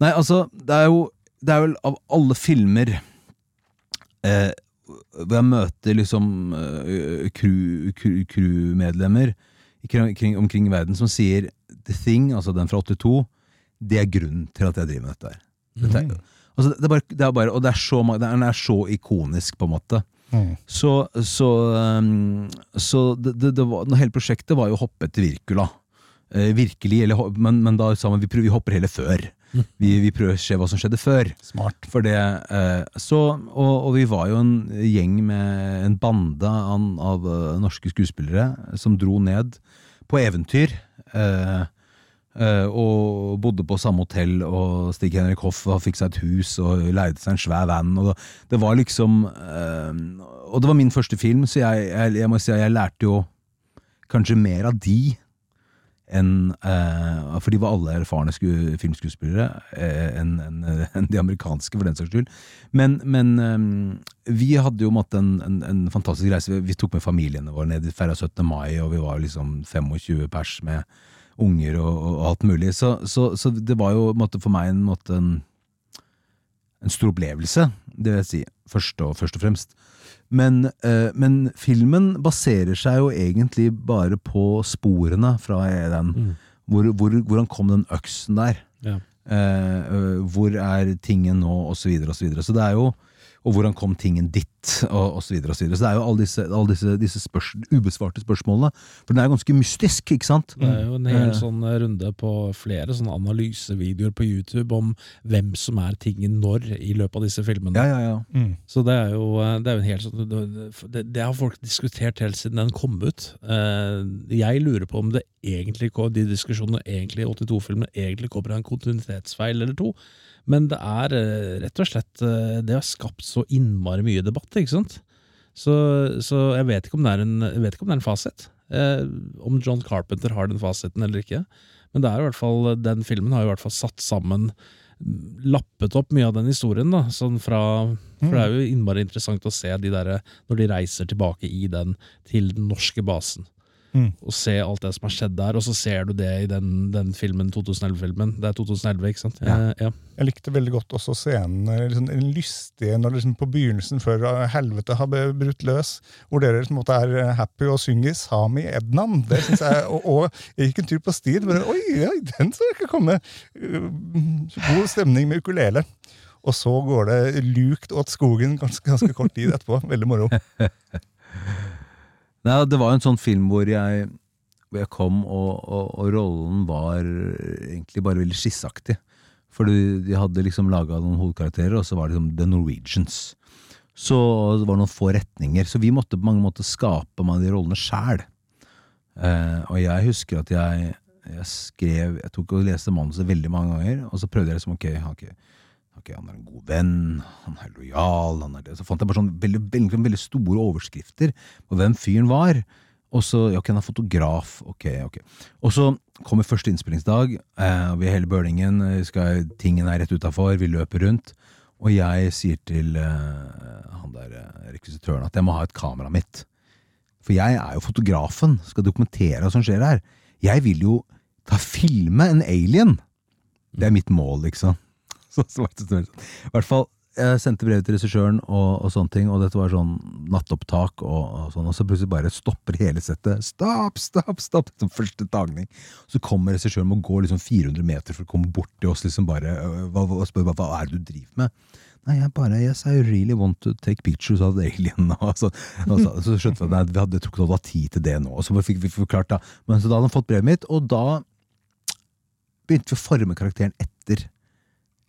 nei, altså, det er jo Det er vel av alle filmer eh, hvor jeg møter liksom eh, crew- crew- crewmedlemmer omkring verden som sier The Thing, altså den fra 82, det er grunnen til at jeg driver med dette her. Dette er, altså, det er bare, det er bare, og det er så, den er så ikonisk, på en måte.
Mm.
Så, så, um, så det, det, det var, Hele prosjektet var jo å hoppe etter Virkula. Eh, virkelig, eller, men, men da sa man vi, prøver, vi hopper heller før. Vi, vi prøver å se hva som skjedde før.
Smart.
For det, eh, så, og, og vi var jo en gjeng med en bande av, av eh, norske skuespillere som dro ned på eventyr. Eh, og bodde på samme hotell, og Stig Henrik Hoff fikk seg et hus og leide seg en svær van. Og det, var liksom eh, Og det var min første film, så jeg, jeg, jeg må si at jeg lærte jo kanskje mer av de enn eh, For de var alle erfarne sku, filmskuespillere eh, enn en, (laughs) en de amerikanske, for den saks skyld. Men, men eh, vi hadde jo måttet en, en, fantastisk reise. Vi, tok med familiene våre ned i feira 17. mai, og vi var liksom 25 pers med unger og, og alt mulig. Så, så, så det var jo måte, for meg en, måte, en, en stor opplevelse, det vil jeg si, først og, først og fremst. Men, eh, men filmen baserer seg jo egentlig bare på sporene fra den.
Mm.
Hvor, hvor, hvordan kom den øksen der?
Ja.
Eh, øh, hvor er tingen nå, og så videre og så videre. Så det er jo og hvordan kom tingen ditt, og, osv. så videre og så videre. Så det er jo alle disse, alle disse, disse spørs, ubesvarte spørsmålene. For den er jo ganske mystisk, ikke sant?
Det er jo en hel
Eh.
sånn runde på flere sånne analysevideoer på YouTube om hvem som er tingen når i løpet av disse filmene.
Ja, ja, ja.
Mm.
Så det er jo, det er jo en helt sånn det, det har folk diskutert helt siden den kom ut. Eh, Jeg lurer på om det egentlig de diskusjonene egentlig i 82-filmene egentlig kommer av en kontinuitetsfeil eller to. Men det er eh, rett og slett eh, Det har skapt så innmari mye debatt, ikke sant? Så, så jeg, vet ikke om det er en, jeg vet ikke om det er en fasit. Eh, om John Carpenter har den fasiten eller ikke. Men det er i hvert fall, den filmen har i hvert fall satt sammen Lappet opp mye av den historien, da. Sånn fra, for det er jo innmari interessant å se de der, når de reiser tilbake i den til den norske basen.
Mm.
Og se alt det som har skjedd der, og så ser du det i den, den filmen, 2011-filmen. Det er 2011, ikke sant?
Ja.
Eh, ja.
Jeg likte veldig godt også scenen liksom, en lystige når liksom på begynnelsen, før helvete har brutt løs, hvor dere på en måte er eh, happy og synger Sami Ednan. Det synes jeg, og, og jeg gikk en tur på stien, men oi, oi, den så jeg ikke komme. Uh, God stemning med ukulele. Og så går det lukt åt skogen ganske, ganske kort tid etterpå. Veldig moro. (laughs)
Nei, det var en sånn film hvor jeg, hvor jeg kom, og, og, og rollen var egentlig bare veldig skisseaktig. For de, de hadde liksom laga noen hovedkarakterer, og så var det liksom The Norwegians. Så det var noen få retninger. Så vi måtte på mange måter skape mange av de rollene sjæl. Eh, og jeg husker at jeg, jeg skrev Jeg tok og leste manuset veldig mange ganger, og så prøvde jeg liksom ok, ok, ok, han er en god venn, han er lojal han er det. Så fant jeg bare sånn veldig, veldig, veldig store overskrifter på hvem fyren var. Og så ok, han er fotograf. Ok, ok. Og så kommer første innspillingsdag. Eh, vi er hele bølingen. eh, Skal, tingen er rett utafor. Vi løper rundt. Og jeg sier til eh, han der eh, rekvisitøren at jeg må ha et kamera mitt. For jeg er jo fotografen, skal dokumentere hva som skjer her. Jeg vil jo ta filme en alien. Det er mitt mål, liksom. (laughs) Var sånn. I hvert fall, jeg sendte brev til regissøren og, og sånne ting, og dette var sånn nattopptak, og, og sånn, og så plutselig bare stopper hele settet. Stopp, stopp, stopp! Som første tagning. Så kommer regissøren og går liksom 400 meter for å komme bort til oss liksom bare, øh, og spør hva, hva er det du driver med. Nei, jeg bare Yes, I really want to take pictures of alien. (laughs) Og så, og så, så skjønte jeg at vi hadde trukket over tid til det nå. Og så fikk vi forklart da. Men så da hadde han fått brevet mitt, og da begynte vi å forme karakteren etter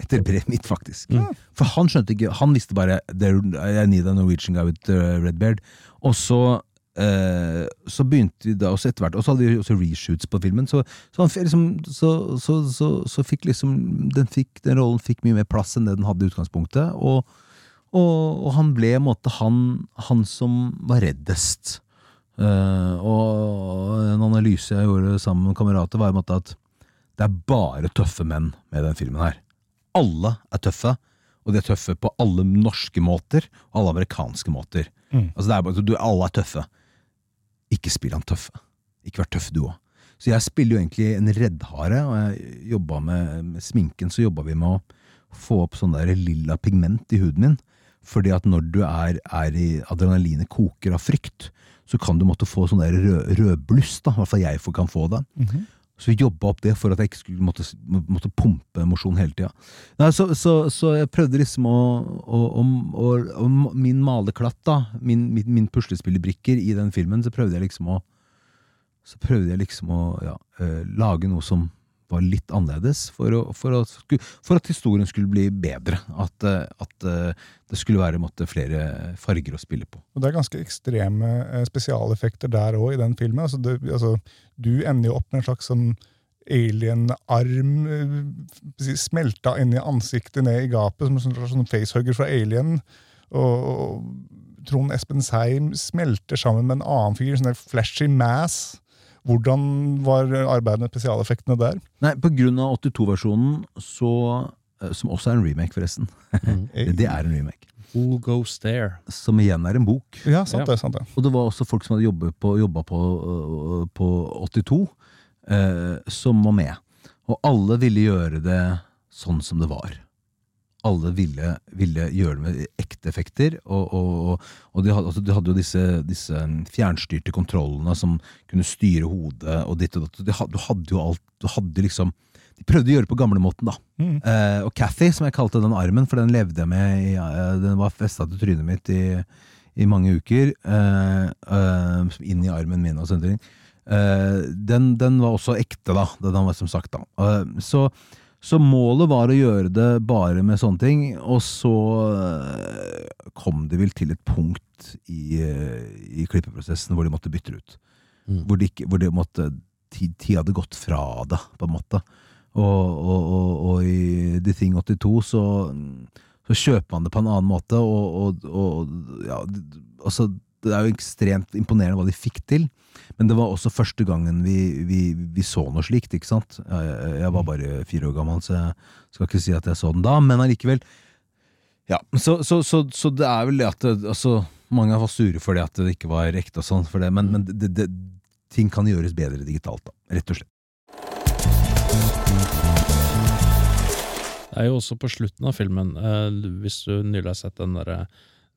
etter brevet mitt, faktisk. For han skjønte ikke Han visste bare I need a Norwegian guy with uh, red beard. Og så eh, så begynte vi da også etter hvert Og så hadde vi også reshoots på filmen. Så, så, han, liksom, så, så, så, så fikk liksom den, fikk, den rollen fikk mye mer plass enn det den hadde i utgangspunktet. Og, og, og han ble en måte han, han som var reddest. Eh, og en analyse jeg gjorde sammen med kamerater, var i en måte at det er bare tøffe menn med den filmen her. Alle er tøffe, og de er tøffe på alle norske måter og alle amerikanske måter.
Mm.
Altså det er bare, du, Alle er tøffe. Ikke spill han tøffe. Ikke vær tøff, du òg. Så jeg spiller jo egentlig en reddhare, og jeg med, med sminken, så jobba vi med å få opp sånn der lilla pigment i huden min. Fordi at når du er, er i adrenalinet koker av frykt, så kan du måtte få sånn der rød, rødbluss, da. I hvert fall jeg kan få det. Så vi jobba opp det for at jeg ikke skulle måtte, måtte pumpe emosjon hele tida. Så, så, så jeg prøvde liksom å, å, å, å Min maleklatt, da, min, min, min puslespillerbrikker i den filmen, så prøvde jeg liksom å Så prøvde jeg liksom å ja, eh, lage noe som var litt annerledes, for, å, for, å, for at historien skulle bli bedre. At, eh, at eh, det skulle være måtte, flere farger å spille på.
Og det er ganske ekstreme eh, spesialeffekter der òg, i den filmen. Altså, det, altså, du ender jo opp med en slags sånn alien-arm smelta inn i ansiktet, ned i gapet, som en sånn facehugger fra Alien. Og, og Trond Espen Seim smelter sammen med en annen fyr, sånn der flashy mass. Hvordan var arbeidet med spesialeffektene der?
Nei, på grunn av 82-versjonen, eh, som også er en remake, forresten. (laughs) det er en remake.
Who goes there?
Som igjen er en bok.
Ja, sant det. sant det.
Og det var også folk som hadde jobbet på, på, øh, på 82, eh, som var med. Og alle ville gjøre det sånn som det var. Alle ville, ville gjøre det med ekte effekter. Og, og, og, de, hadde, altså de hadde jo disse, disse fjernstyrte kontrollene som kunne styre hodet og ditt og datt. Du hadde, hadde jo alt Du hadde liksom De prøvde å gjøre det på gamlemåten, da.
Mm.
Eh, og Cathy, som jeg kalte den armen, for den levde jeg med i, eh, Den var festa til trynet mitt i, i mange uker. Eh, eh, inn i armen min og sånne ting. Eh, den, den var også ekte, da. Den var som sagt, da. Eh, så, så målet var å gjøre det bare med sånne ting, og så eh, kom det vel til et punkt i, eh, i klippeprosessen hvor de måtte bytte det ut.
Mm.
Hvor, de hvor de måtte Tid, tid hadde gått fra det, på en måte. Og, og, og, og i The Thing 82 så, så kjøper man det på en annen måte, og, og, og ja, altså, det er jo ekstremt imponerende hva de fikk til. Men det var også første gangen vi, vi, vi så noe slikt, ikke sant? Jeg, jeg- var bare fire år gammel, så jeg skal ikke si at jeg så den da, men allikevel. Ja, så, så, så, så det er vel det at altså, Mange var sure for det at det ikke var ekte og sånn, men, men det, det, ting kan gjøres bedre digitalt, da. Rett og slett.
Det er jo også på slutten av filmen, eh, hvis du nylig har sett den derre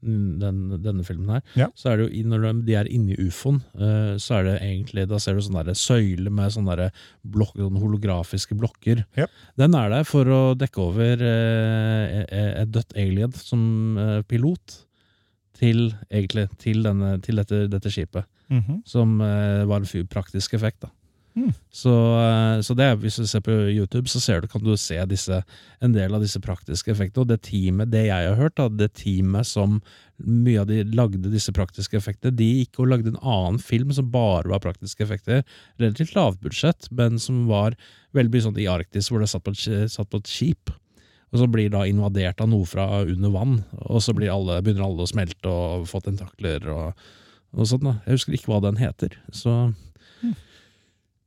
den, denne filmen her,
Ja.
så er det jo når de- er inni ufoen, eh, så er det egentlig Da ser du sånn der søyle med sånne der blokk, sånne holografiske blokker.
Ja.
Den er der for å dekke over eh, et dødt alien som eh, pilot til, egentlig, til, denne, til dette, dette skipet.
Mhm.
Som eh, var en praktisk effekt, da.
Mm.
Så, eh, så det, hvis du ser på YouTube, så ser du, kan du se disse, en del av disse praktiske effektene. Og det teamet, det jeg har hørt, da, det teamet som mye av de lagde disse praktiske effektene, de gikk og lagde en annen film som bare var praktiske effekter. Relativt lavbudsjett, men som var veldig mye sånn i Arktis, hvor det satt på et, satt på et skip. Og så blir da invadert av noe fra under vann, og så alle, begynner alle å smelte og få tentakler og, og sånt. da. Jeg husker ikke hva den heter, så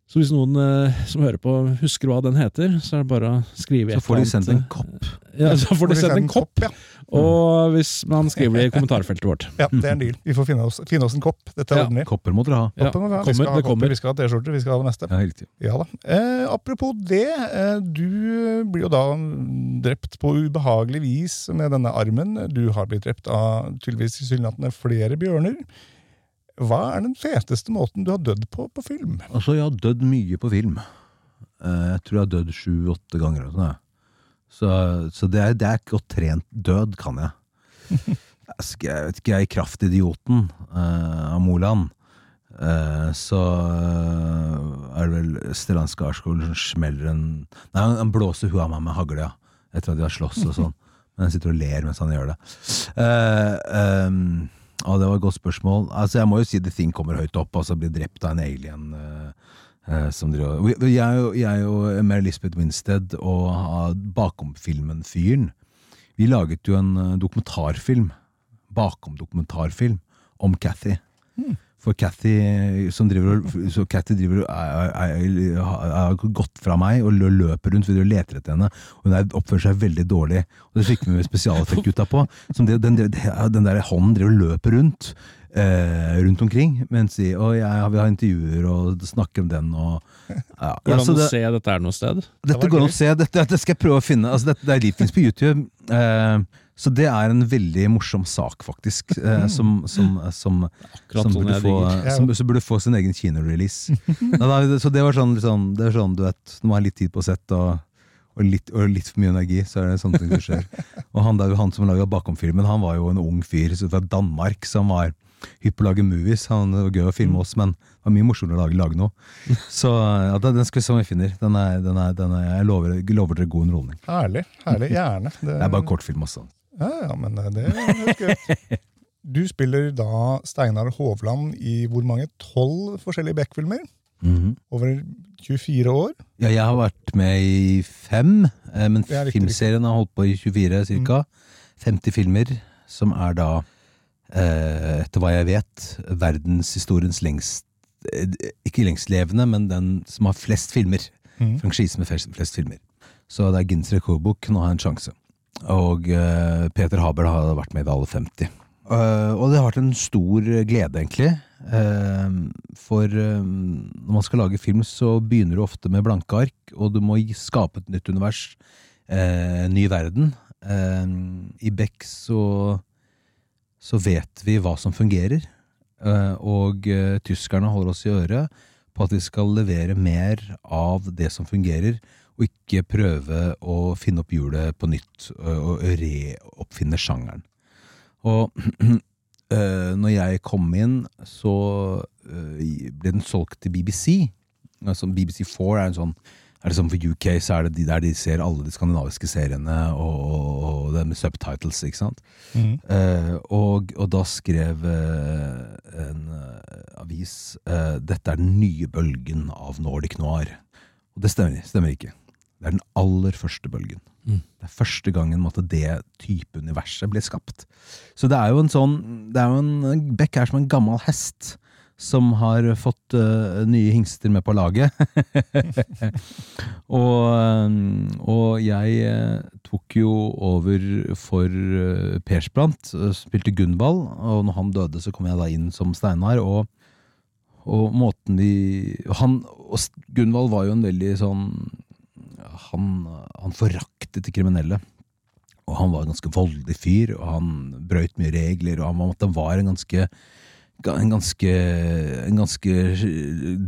så hvis noen eh, som hører på husker hva den heter, så er det bare å skrive
Så får de sendt en kopp.
eh, Ja, så får de sendt en kopp,
ja.
og hvis man skriver det i kommentarfeltet vårt.
ja, det er en deal. Vi får finne oss, finne oss en kopp. Dette
Ja.
ordner vi.
Kopper må dere ha.
Ja,
Koppen må vi ha. vi
kommer,
skal ha
det
kopper,
kommer.
vi skal ha T-skjorter, vi skal ha det meste.
Ja, riktig.
Ja da. Eh, apropos det, eh, du blir jo da drept på ubehagelig vis med denne armen. Du har blitt drept av tydeligvis tilsynelatende flere bjørner. Hva er den feteste måten du har dødd på på film?
Altså, jeg har dødd mye på film. Eh, Jeg tror jeg har dødd sju-åtte ganger. sånn. Så, så det, er, det er godt trent død, kan jeg. (laughs) Jeg vet ikke, jeg er kraftidioten uh, av Moland. Uh, så uh, er det vel Stellan Skarsgård som smeller en Nei, han, han blåser huet av meg med hagle, ja. Etter at de har slåss og sånn. (laughs) Men han sitter og ler mens han gjør det. Uh, ehm, ja, det var et godt spørsmål. Altså, Jeg må jo si The Thing kommer høyt opp. Altså blir drept av en alien. eh, eh, som driver, jeg, jeg og Mary Lisbeth Winstead og bakom-filmen-fyren Vi laget jo en eh, dokumentarfilm. Bakom-dokumentarfilm om Cathy. For Cathy som driver, så Cathy driver er- er- er- har gått fra meg og løper rundt og leter etter henne. Og hun er, oppfører seg veldig dårlig. Og det fikk vi med spesialeffektgutta på. Som det, den, den, den der hånden driver og løper rundt. Eh, rundt omkring. Mens de, og jeg vil ha intervjuer og snakke om den og ja.
Går det
Altså,
an å
det-
se dette her noe sted?
dette
det
går an å se. Dette, dette skal jeg prøve å finne. Altså, dette, det er livfilms på YouTube. Eh, så det er en veldig morsom sak, faktisk. Eh, som, som, som, som,
sånn
burde få, som, som burde få sin egen kinorelease. (laughs) Så det var sånn, liksom, det var sånn, du vet, når man har litt tid på sett og, og, litt, og litt for mye energi, så er det sånne ting som skjer. (laughs) Og han, der, han som laga bakom-filmen, han var jo en ung fyr fra Danmark som var hypp på å lage movies. Han, det var gøy å filme oss, men det var mye morsommere å lage, lage noe. (laughs) Så ja, den, den skal vi se om vi finner. Den er, den er, den er, jeg lover, lover dere god underholdning.
Herlig. herlig, Gjerne. Det,
Det er bare kortfilm, altså.
Ja, ja, men det høres (laughs) ut. Du spiller da Steinar Hovland i hvor mange? Tolv forskjellige Beck-filmer?
Mhm.
Over 24 år.
Ja, jeg har vært med i fem, eh, men filmserien har holdt på i 24 cirka. 50 filmer, som er da, eh, etter hva jeg vet, verdenshistoriens lengst eh, Ikke lengstlevende, men den som har flest filmer.
Mm.
Franchise med flest, flest filmer. Så det er Guinness rekordbok. Nå har jeg en sjanse. Og uh, Peter Haber har vært med i alle 50. Uh, og det har vært en stor glede, egentlig. Uh, for eh, når man skal lage film, så begynner du ofte med blanke ark, og du må skape et nytt univers. Eh, ny verden. Eh, I Beck så, så vet vi hva som fungerer. Eh, og eh, tyskerne holder oss i øret på at vi skal levere mer av det som fungerer, og ikke prøve å finne opp hjulet på nytt og og reoppfinne sjangeren. Og eh, (clears throat) når jeg kom inn, så eh, ble den solgt til BBC. Altså BBC4 er en sånn er det som For UK så er det de der de ser alle de skandinaviske seriene og, og, og det med subtitles, ikke sant?
Mm.
Eh, og, og da skrev eh, en eh, avis eh, dette er den nye bølgen av Nordic noir. Og det stemmer, stemmer ikke. Det er den aller første bølgen.
Mm.
Det er første gangen måtte, det type universet ble skapt. Så det er jo en sånn det er jo en, Beck er som en gammel hest som har fått uh, nye hingster med på laget. (laughs) og, eh, og jeg eh, tok jo over for uh, Persbrandt, spilte Gunvald, og når han døde, så kom jeg da inn som Steinar. Og, og måten vi han, og Gunvald var jo en veldig sånn Han, han foraktet de kriminelle. Og han var en ganske voldelig fyr, og han brøyt mye regler, og han var- han var en ganske en ganske, en ganske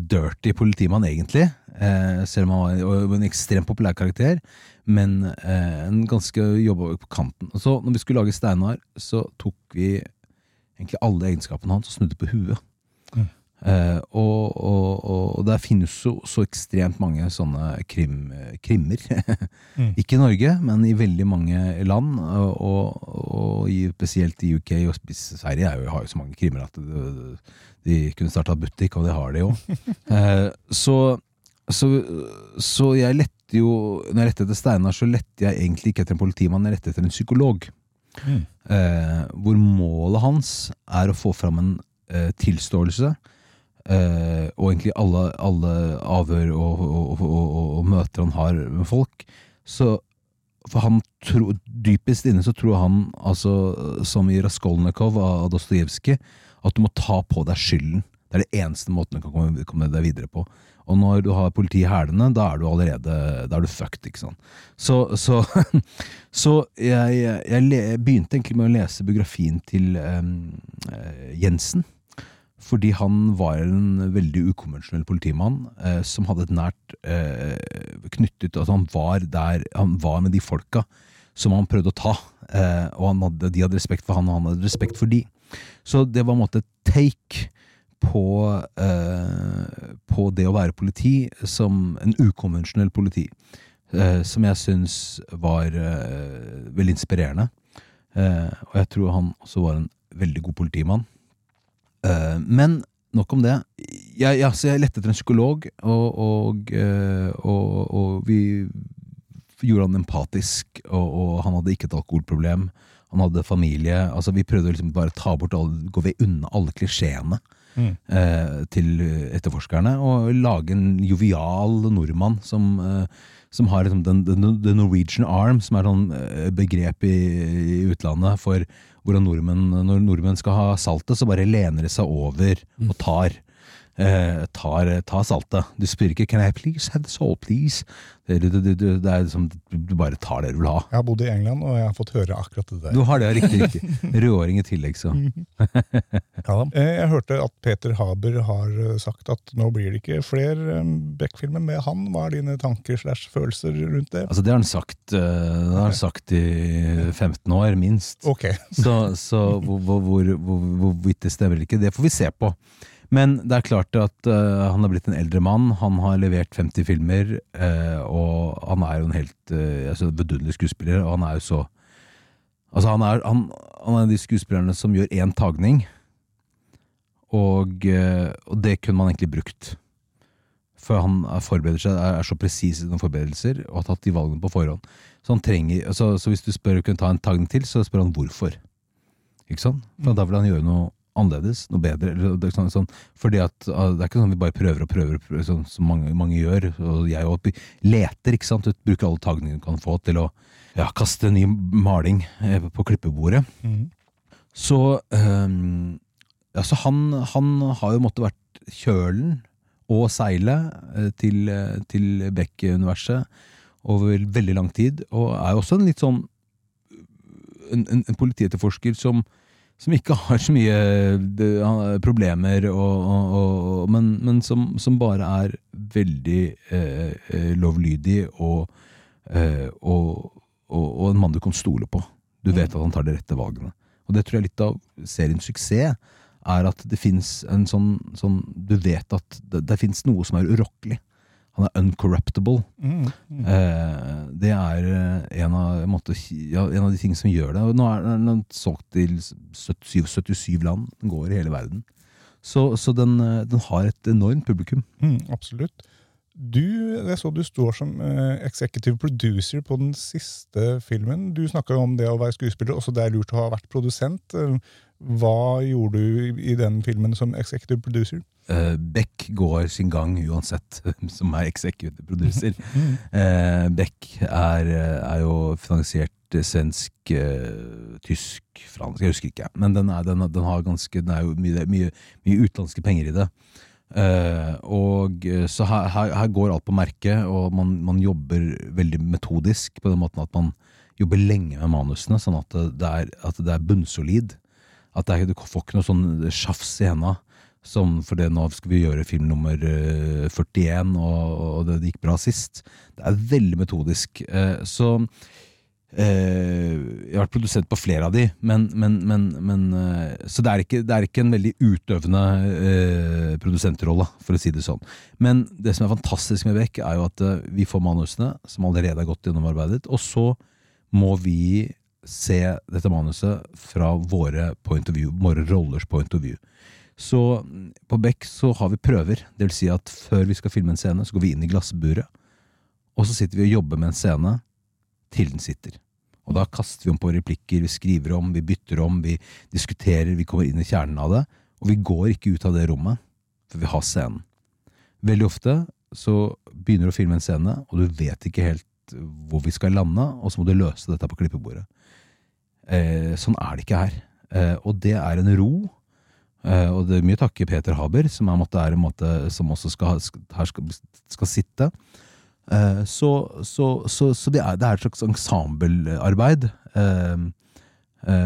dirty politimann, egentlig. Eh, selv om han var en ekstremt populær karakter. Men eh, en ganske jobba på kanten. Og Så når vi skulle lage Steinar, så tok vi egentlig alle egenskapene hans og snudde på huet.
Mm.
Eh, og, og, og, der finnes jo så ekstremt mange sånne krim, krimmer. (laughs)
Mm.
Ikke i Norge, men i veldig mange land. Og, og, i, spesielt i UK og Sverige er jo, har jo så mange krimmer at de, de kunne starta butikk, og det har de jo. uh, (laughs) så, så, så jeg lette jo Når jeg lette etter Steinar, så lette jeg egentlig ikke etter en politimann, jeg lette etter en psykolog.
Mm.
Uh, hvor målet hans er å få fram en tilståelse. Eh, og egentlig alle, alle avhør og, og, og, og, møter han har med folk. Så for han tro, Dypest inne så tror han, altså, som i Raskolnikov av Dostojevskij, at du må ta på deg skylden. Det er det eneste måten du kan komme, komme deg videre på. Og når du har politiet i hælene, da er du allerede Da er du fucked, ikke sant. Så, så, (laughs) så jeg, jeg, jeg begynte egentlig med å lese biografien til um, Jensen. Fordi han var en veldig ukonvensjonell politimann eh, som hadde et nært eh, knyttet Altså han var der Han var med de folka som han prøvde å ta. Eh, og hadde, de hadde respekt for han, og han hadde respekt for de. Så det var en måte take på, eh, på det å være politi som en ukonvensjonell politi. Eh, som jeg syns var eh, veldig inspirerende. Og jeg tror han også var en veldig god politimann. Eh, men nok om det. Jeg, jeg, så jeg lette etter en psykolog, og, og, eh, og, og vi gjorde han empatisk, og, han hadde ikke et alkoholproblem. Han hadde familie. altså Vi prøvde liksom bare ta bort alle, gå ved unna alle klisjeene
Mm.
eh, til etterforskerne, og lage en jovial nordmann som, eh, som har liksom den, den, the Norwegian arm, som er sånn eh, begrep i, i utlandet for hvordan nordmenn, når nordmenn skal ha saltet, så bare lener de seg over og tar. Eh, tar, tar saltet. Du spør ikke 'Can I please have the salt, please?' Det, du, du, du, det er liksom, du bare tar det du vil ha.
Jeg har bodd i England, og jeg har fått høre akkurat det der.
Du har det, riktig, riktig. Rødåring i tillegg, så. (laughs)
Ja. Eh, Jeg hørte at Peter Haber har eh, sagt at nå blir det ikke flere eh, Beck-filmer med han. Hva er dine tanker slash følelser rundt det?
Altså, det har han sagt, det har han sagt i 15 år, minst.
Ok.
Så, så hvor, hvor, hvor, hvor, hvorvidt det stemmer eller ikke, det får vi se på. Men det er klart at uh, han har blitt en eldre mann. Han har levert 50 filmer, uh, og han er jo en helt uh, skuespiller. Og han er jo så Altså, han er, han, han er de skuespillerne som gjør én tagning, og, og det kunne man egentlig brukt For han er, forbereder seg, er, er så presis i sine forberedelser og har tatt de valgene på forhånd. Så, han trenger, altså, så hvis du spør kan ta en tagning til, så spør han hvorfor. Ikke sant? For da vil han gjøre noe annerledes, noe bedre. Eller, det er sånn, sånn, fordi at ah, Det er ikke sånn vi bare prøver og prøver, prøver sånn, som mange, mange gjør. Og jeg òg leter, ikke sant. Bruker alle tagningene du kan få til å ja, kaste ny maling eh, på klippebordet.
Mm.
Så, øhm, ja, så han, han har jo måttet vært kjølen og seilet eh, til, eh, til Beck-universet over veldig lang tid, og er jo også en litt sånn en, en, en politietterforsker som, som ikke har så mye de, problemer, og, og, og, men, men som, som bare er veldig eh, eh, lovlydig og, eh, en mann du kan stole på. Du vet at han tar de rette valgene. Og det tror jeg litt av seriens suksess er at det fins en sånn, sånn Du vet at det, det fins noe som er urokkelig. Han er uncorruptible.
Mm, mm.
Eh, det er eh, en av, en, måte, ja, en av de tingene som gjør det. Nå er den solgt til 77, 77 land. Den går i hele verden. Så, så den, eh, den har et enormt publikum.
Mm, absolutt. Du, jeg så du står som eh, executive producer på den siste filmen. Du snakka om det å være skuespiller, også det er lurt å ha vært produsent. Hva gjorde du i den filmen som executive producer?
Eh, Beck går sin gang uansett hvem som er executive producer. uh, (laughs) Beck er, er jo finansiert eh, svensk, uh, tysk, fransk, jeg husker ikke. Men den er, den, den har ganske, den er jo mye, mye, mye utenlandske penger i det. Uh, og eh, Så her, her, her går alt på merket, og man, man jobber veldig metodisk på den måten at man jobber lenge med manusene, sånn at det, det, er, at det er bunnsolid. At det er, du får ikke noe sånn sjafs i henda. Som for det nå skal vi gjøre film nummer eh, 41, og, og det gikk bra sist. Det er veldig metodisk. Eh, så eh, Jeg har vært produsent på flere av de, men, men, men, eh, Så det er, ikke, det er ikke en veldig utøvende eh, produsentrolle, for å si det sånn. Men det som er fantastisk med Beck, er jo at eh, vi får manusene, som allerede er godt gjennomarbeidet, og så må vi se dette manuset fra våre point of view, våre rollers point of view. Så mm, på Beck så har vi prøver. Det vil si at før vi skal filme en scene, så går vi inn i glassburet, og så sitter vi og jobber med en scene til den sitter. Og da kaster vi om på replikker, vi skriver om, vi bytter om, vi diskuterer, vi kommer inn i kjernen av det. Og vi går ikke ut av det rommet, for vi har scenen. Veldig ofte så begynner du å filme en scene, og du vet ikke helt hvor vi skal lande, og så må du løse dette på klippebordet. Eh, sånn er det ikke her. Eh, og det er en ro. Eh, og det er mye takket Peter Haber, som, er, måte, som også skal, her skal, skal sitte. Uh, så så, så, så det, er, det er et slags ensemblearbeid uh,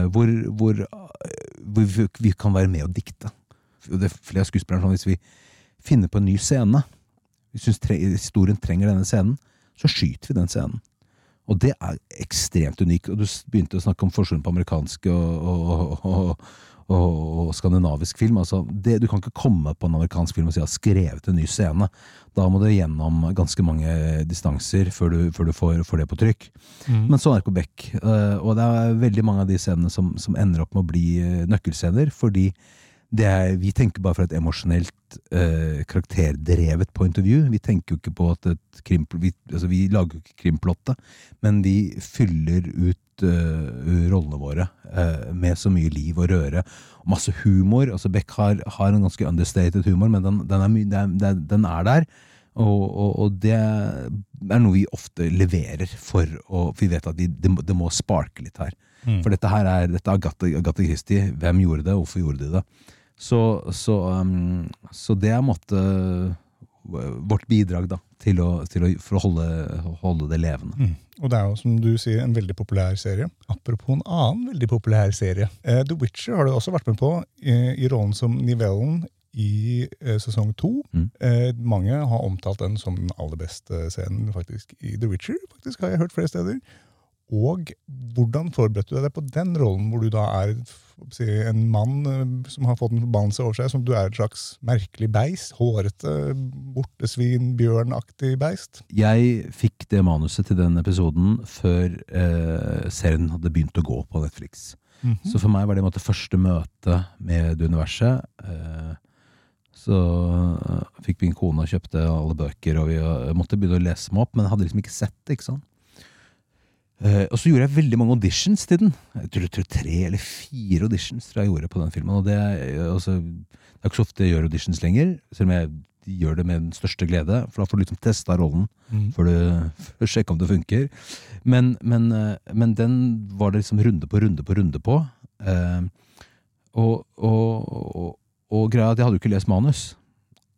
hvor, hvor, hvor vi, vi kan være med og dikte. Det er flere skuespillere sånn hvis vi finner på en ny scene, vi syns tre, historien trenger denne scenen, så skyter vi den scenen. Og det er ekstremt unikt. Og du begynte å snakke om forskjellen på amerikansk og, og, og, og, skandinavisk film. Altså, det, du kan ikke komme på en amerikansk film og si at du har skrevet en ny scene. Da må du gjennom ganske mange distanser før du, før du får, får det på trykk. Men sånn er Beck. Eh, og det er veldig mange av de scenene som, som ender opp med å bli eh, nøkkelscener, fordi det er, vi tenker bare fra et emosjonelt, eh, karakterdrevet point of view. Vi tenker jo ikke på at et krim, vi, altså vi lager jo ikke krimplottet, men vi fyller ut eh, rollene våre uh, med så mye liv og røre. Og masse humor. altså Beck har, har en ganske understated humor, men den, den, er, det er, den er der. Og, og, og det er noe vi ofte leverer for å For vi vet at det, må- de må sparke litt her. For dette her er, dette Agathe, Agatha Christie. Hvem gjorde det, hvorfor gjorde de det? Så, så, um, så det er en måte vårt bidrag da, til å, til å, for å holde, holde det levende.
Mm. Og det er jo, som du sier, en veldig populær serie. Apropos en annen veldig populær serie. Eh, The Witcher har du også vært med på eh, i rollen som Nivellen i eh, sesong to.
Mm.
Eh, mange har omtalt den som den aller beste scenen faktisk i The Witcher. faktisk har jeg hørt flere steder. Og hvordan forberedte du deg på den rollen, hvor du da er si, en mann eh, som har fått en forbannelse over seg, som du er et slags merkelig beist? Hårete, bortesvin, bjørnaktig beist?
Jeg fikk det manuset til den episoden før eh, serien hadde begynt å gå på Netflix. Så for meg var det måte første møte med det universet. Eh, så øh, fikk min kone og kjøpte alle bøker, og vi øh, måtte begynne å lese dem opp, men jeg hadde liksom ikke sett det. ikke sant? Eh, og så gjorde jeg veldig mange auditions til den. Jeg tror, tror tre eller fire auditions tror jeg gjorde på den filmen. Og det, er, altså, det er ikke så ofte jeg gjør auditions lenger, selv om jeg gjør det med den største glede. For da får du liksom testa rollen
Mm.
før du sjekke om det funker. Men, men, uh, men den var det liksom runde på runde på runde på. Uh, og, og, og, og greia at jeg hadde jo ikke lest manus.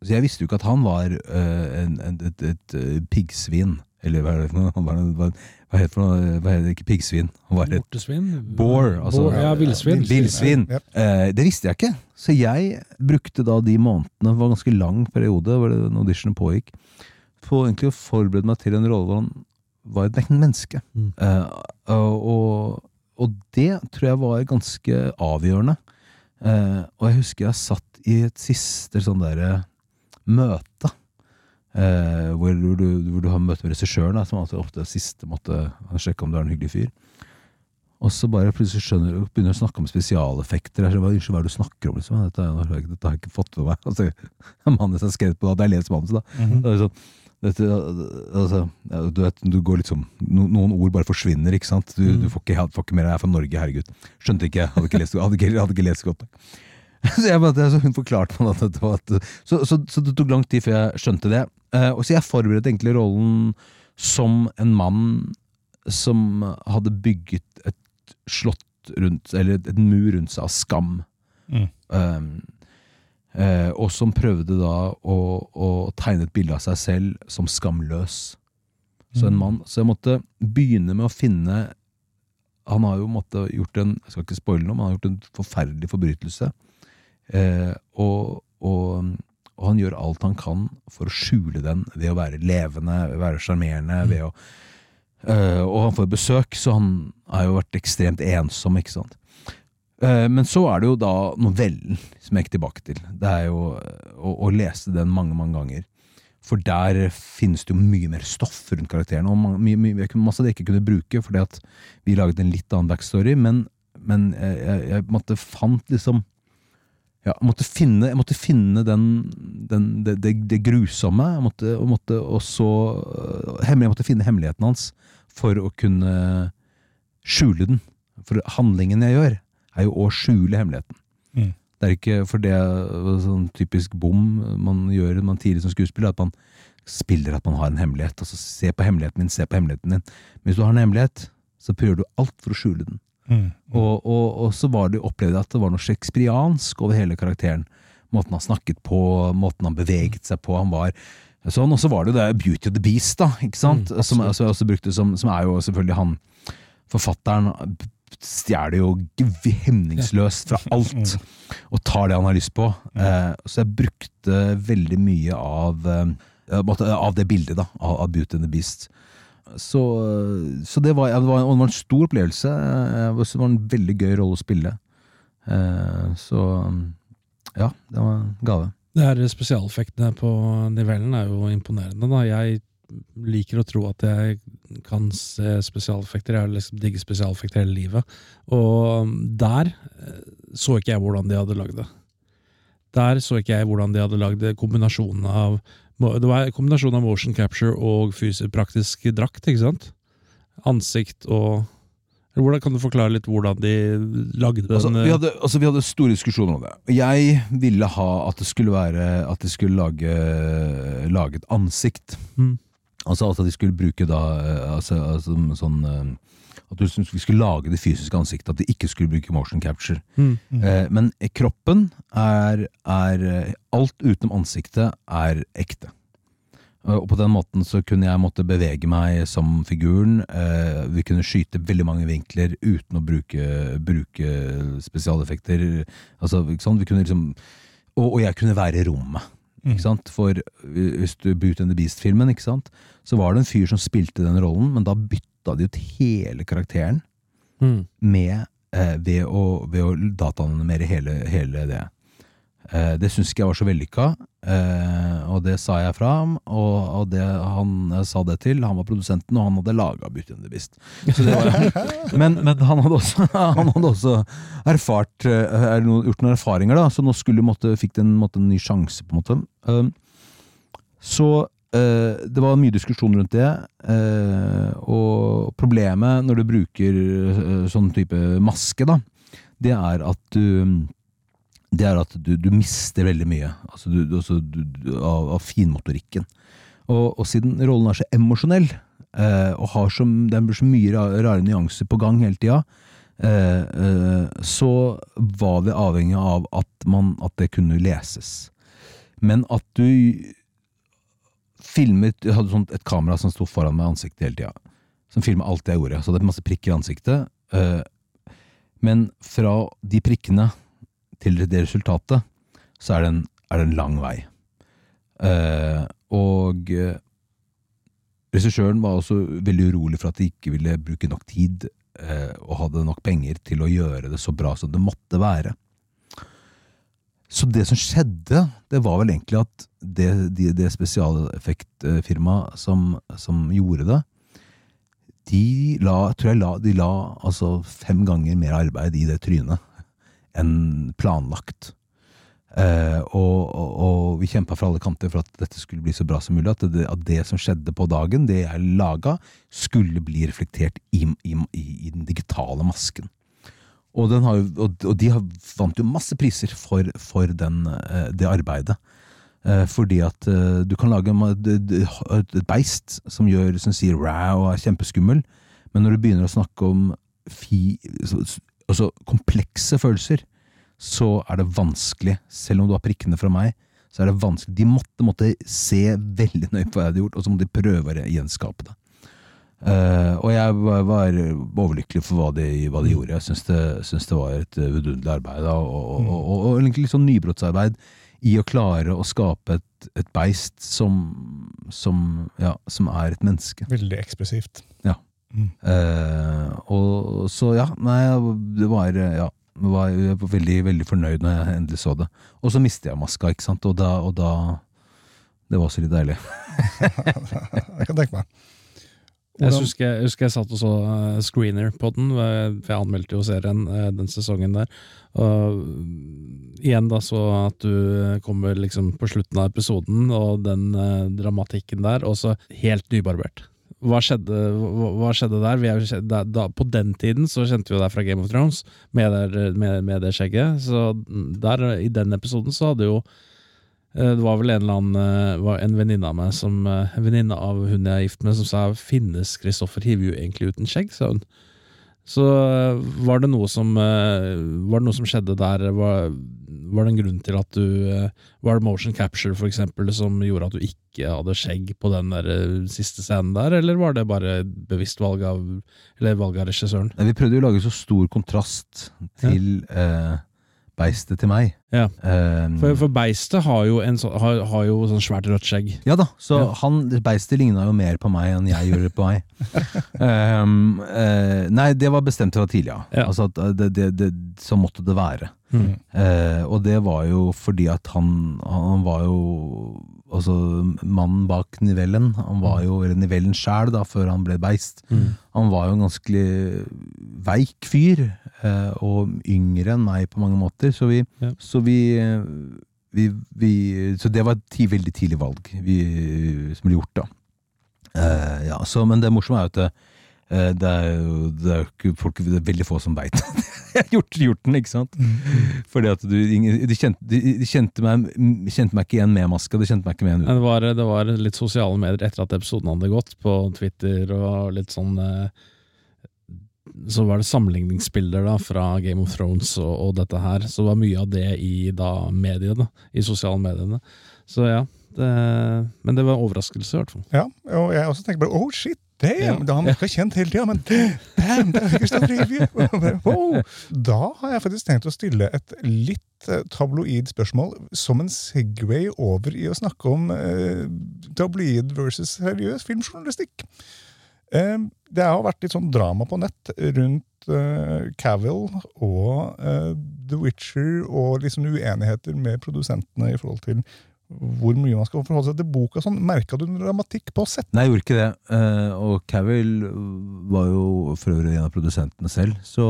Så jeg visste jo ikke at han var eh, en, en, et, et, et piggsvin. Eller hva er det for noe? Hva, Hva, hva heter det for noe? Hva heter det? Ikke piggsvin. Han var
Vortesvin?
Boar, altså.
Ja, villsvin.
Villsvin.
Ja.
Eh, det visste jeg ikke. Så jeg brukte da de månedene, det var en ganske lang periode hvor det- auditionen pågikk, på egentlig å forberede meg til en rolle hvor han var et men- menneske.
Mm.
Eh, og, og det tror jeg var ganske avgjørende. Eh, og jeg husker jeg satt i et siste sånn derre møte. Eh, hvor, du, hvor du har møte med regissøren, som altså ofte er siste måtte sjekke om du er en hyggelig fyr. Og så bare plutselig skjønner begynner å snakke om spesialeffekter. Jeg hva, unnskyld, hva er det du snakker om? Liksom? Dette, jeg, dette har jeg ikke fått med meg. (laughs) Altså, mannen har skrevet på det, hadde jeg lest manuset, da.
Mhm.
Det er sånn, dette, altså, du, vet, du går liksom no, Noen ord bare forsvinner, ikke sant? Du,
Mm.
du får, ikke, får ikke mer jeg er fra Norge, herregud. Skjønte ikke, hadde ikke lest, hadde ikke, hadde ikke lest godt. (laughs) Så, jeg, bare- så hun forklarte meg at det var at, så, så, så det tok lang tid før jeg skjønte det. Uh, og så jeg forberedte egentlig rollen som en mann som hadde bygget et slott rundt, eller et mur rundt seg av skam.
Mm.
Um, uh, og som prøvde da å, å tegne et bilde av seg selv som skamløs. Så en mann, så jeg måtte begynne med å finne Han har jo måtte gjort en Jeg skal ikke spoile noe, men han har gjort en forferdelig forbrytelse. Eh, og, og, og han gjør alt han kan for å skjule den ved å være levende, ved å være sjarmerende. ved å Eh, og han får besøk, så han har jo vært ekstremt ensom, ikke sant. Eh, men så er det jo da novellen som jeg gikk tilbake til. Det er jo eh, å, å lese den mange, mange ganger. For der finnes det jo mye mer stoff rundt karakteren, og mye, mye, masse det jeg ikke kunne bruke, fordi at vi laget en litt annen backstory, men, men jeg, jeg, jeg måtte fant liksom ja, jeg måtte finne, jeg måtte finne den, den, det, det, det grusomme. Jeg måtte, og måtte også øh, hemmelig, Jeg måtte finne hemmeligheten hans for å kunne skjule den. For handlingen jeg gjør, er jo å skjule hemmeligheten.
Mm.
Det er ikke for det sånn typisk bom man gjør man tidlig som skuespiller, at man spiller at man har en hemmelighet. Altså, se på hemmeligheten min, se på hemmeligheten din. Men hvis du har en hemmelighet, så prøver du alt for å skjule den.
Mm.
Og, og, og så var det, opplevde jeg at det var noe shakespeariansk over hele karakteren. Måten han snakket på, måten han beveget seg på. Han var sånn, Og så var det jo det Beauty of the Beast, da, ikke sant?
Mm,
som, altså, brukte som, som er jo selvfølgelig han Forfatteren stjeler jo hemningsløst fra alt, og tar det han har lyst på. Eh, så jeg brukte veldig mye av, eh, av det bildet, da, av, av Beauty and the Beast. Så, så det, var, det, var, en, det var en stor opplevelse. eh, Det var en veldig gøy rolle å spille. Eh, Så ja, det var en gave.
Det her Spesialeffektene på nivellen er jo imponerende. da. Jeg liker å tro at jeg kan se spesialeffekter. Jeg har liksom digget spesialeffekter hele livet. Og der eh, så ikke jeg hvordan de hadde lagd det. Der så ikke jeg hvordan de hadde lagd kombinasjonen av Det var en kombinasjon av motion capture og fysisk praktisk drakt, ikke sant? Ansikt og hvordan Kan du forklare litt hvordan de lagde den?
Altså, vi, hadde, altså, vi hadde store diskusjoner om det. Jeg ville ha at det skulle være At de skulle lage, lage et ansikt.
Mm.
Altså at de skulle bruke da eh, altså, altså, sånn eh, At du syntes vi skulle lage det fysiske ansiktet. At de ikke skulle bruke motion capture.
Mm.
Eh, men kroppen er, er eh, Alt utenom ansiktet er ekte. Eh, Og på den måten så kunne jeg måtte bevege meg som figuren. Eh, vi kunne skyte veldig mange vinkler uten å bruke, bruke spesialeffekter. Altså, ikke sant? Vi kunne liksom, og, og jeg kunne være i rommet. Ikke sant? For hvis du Boot and the Beast-filmen, ikke sant? så var det en fyr som spilte den rollen, men da bytta de ut hele karakteren
Mm.
med, eh, ved, å, ved å dataanimere hele, hele det. Eh, det syns ikke jeg var så vellykka, eh, og det sa jeg fra ham. Og, og det han sa det til, han var produsenten, og han hadde laga Beauty and the Beast. Så det var, (laughs) men, men han hadde også, (laughs) han hadde også erfart eh, gjort noen erfaringer, da, så nå skulle måtte, fikk den en, måtte, en ny sjanse, på en måte. Um, så eh, det var mye diskusjon rundt det, eh, og problemet når du bruker eh, sånn type maske, da, det er at du det er at du, du mister veldig mye altså du, altså du, av, av finmotorikken. Og, og siden rollen er så emosjonell, eh, og har så, det blir så mye rare, nyanser på gang hele tida, eh, eh, så var vi avhengig av at, man, at det kunne leses. Men at du filmet Jeg hadde sånt, et kamera som sto foran meg i ansiktet hele tida. Som filma alt jeg gjorde. Så det er masse prikker i ansiktet. eh, men fra de prikkene til det resultatet, så er det en, er det en lang vei. Eh, og eh, regissøren var også veldig urolig for at de ikke ville bruke nok tid og hadde nok penger til å gjøre det så bra som det måtte være. Så det som skjedde, det var vel egentlig at det, det, det spesialeffektfirmaet som, som gjorde det, de la, tror jeg la, de la altså fem ganger mer arbeid i det trynet enn planlagt. Eh, og, og, og vi kjempa fra alle kanter for at dette skulle bli så bra som mulig. At det, at det som skjedde på dagen, det jeg laga, skulle bli reflektert i, i, i, den digitale masken. Og, har, og, de har vant jo masse priser for, for den, eh, det arbeidet. Eh, fordi at eh, du kan lage et beist som, gjør, som sier ræ og er kjempeskummel, men når du begynner å snakke om fi, så- altså komplekse følelser, så er det vanskelig. Selv om du har prikkene fra meg, så er det vanskelig. De måtte, måtte se veldig nøye på hva jeg hadde gjort, og så måtte de prøve å gjenskape det. Eh, og jeg var, var overlykkelig for hva de, hva de gjorde. Jeg syns det, det var et eh, vidunderlig arbeid, da, og, og, og, og, og egentlig litt sånn nybrottsarbeid i å klare å skape et, et beist som, som, ja, som er et menneske.
Veldig ekspressivt.
Eh, og så, ja, nei, det var Ja, var, jeg var veldig, veldig fornøyd når jeg endelig så det. Og så mistet jeg maska, ikke sant, og da, og da Det var også litt deilig. (laughs)
Jeg kan tenke meg.
Jeg husker, jeg husker jeg satt og så eh, screener på den, eh, for jeg anmeldte jo serien eh, den sesongen der. Og igjen da så at du kommer liksom på slutten av episoden, og den dramatikken der, og så helt nybarbert. Hva skjedde, hva, skjedde der? Vi er, da, på den tiden så kjente vi jo deg fra Game of Thrones, med, der, med, med det skjegget. Så der, i den episoden så hadde jo Det var vel en eller annen eh, var en venninne av meg som eh, En venninne av hun jeg er gift med, som sa 'Finnes Kristoffer Hivju egentlig uten skjegg?' sa hun. Så eh, var det noe som eh, Var det noe som skjedde der? Var, var det en grunn til at du eh, Var det motion capture, for eksempel, som gjorde at du ikke hadde skjegg på den der eh, siste scenen der, eller var det bare bevisst valg av Eller valg av regissøren?
Nei, Vi prøvde jo å lage så stor kontrast til eh, beistet til meg.
Ja.
Um,
For, for beistet har jo, en så, har, har jo sånn svært rødt skjegg.
Ja da, så
Ja.
han, beistet ligna jo mer på meg enn jeg gjorde på meg. um, (laughs) uh, nei, det var bestemt fra tidlig av.
Ja.
Altså eh, det, det, det, så måtte det være.
Mm.
Uh, og det var jo fordi at han, han var jo Altså mannen bak nivellen. Han var jo eller nivellen sjæl før han ble beist.
Mm.
Han var jo en ganske veik fyr, eh, og yngre enn meg på mange måter. Så vi,
Ja.
så vi, vi, vi Så det var et veldig tidlig valg vi, som ble gjort, da. Eh, ja, så, men det morsomme er jo at det, eh, er jo det er jo ikke folk, det er veldig få som veit at (laughs) jeg har gjort, gjort den, ikke sant? Fordi at du de, kjente, de, kjente, meg, kjente meg ikke igjen med maska, de kjente meg ikke med igjen
Det var, det var litt sosiale medier etter at episoden hadde gått, på Twitter og litt sånn eh, Så var det sammenligningsbilder da fra Game of Thrones og, og dette her. Så det var mye av det i da mediene, i sosiale mediene. Så ja. Det, men det var en overraskelse, i hvert fall.
Ja, og jeg også tenker bare oh shit, damn!
Ja.
Han virka kjent hele tida, men damn, det er Christian (laughs) Revy! Wow. Da har jeg faktisk tenkt å stille et litt eh, tabloid spørsmål som en Segway over i å snakke om eh, tabloid versus seriøs filmjournalistikk. Eh, det har vært litt sånn drama på nett rundt eh, Cavill og eh, The Witcher og liksom uenigheter med produsentene i forhold til hvor mye man skal forholde seg til boka. Sånn. Merka du noen dramatikk på sett?
Nei, jeg gjorde ikke det. Eh, og Cavill var jo for øvrig en av produsentene selv, så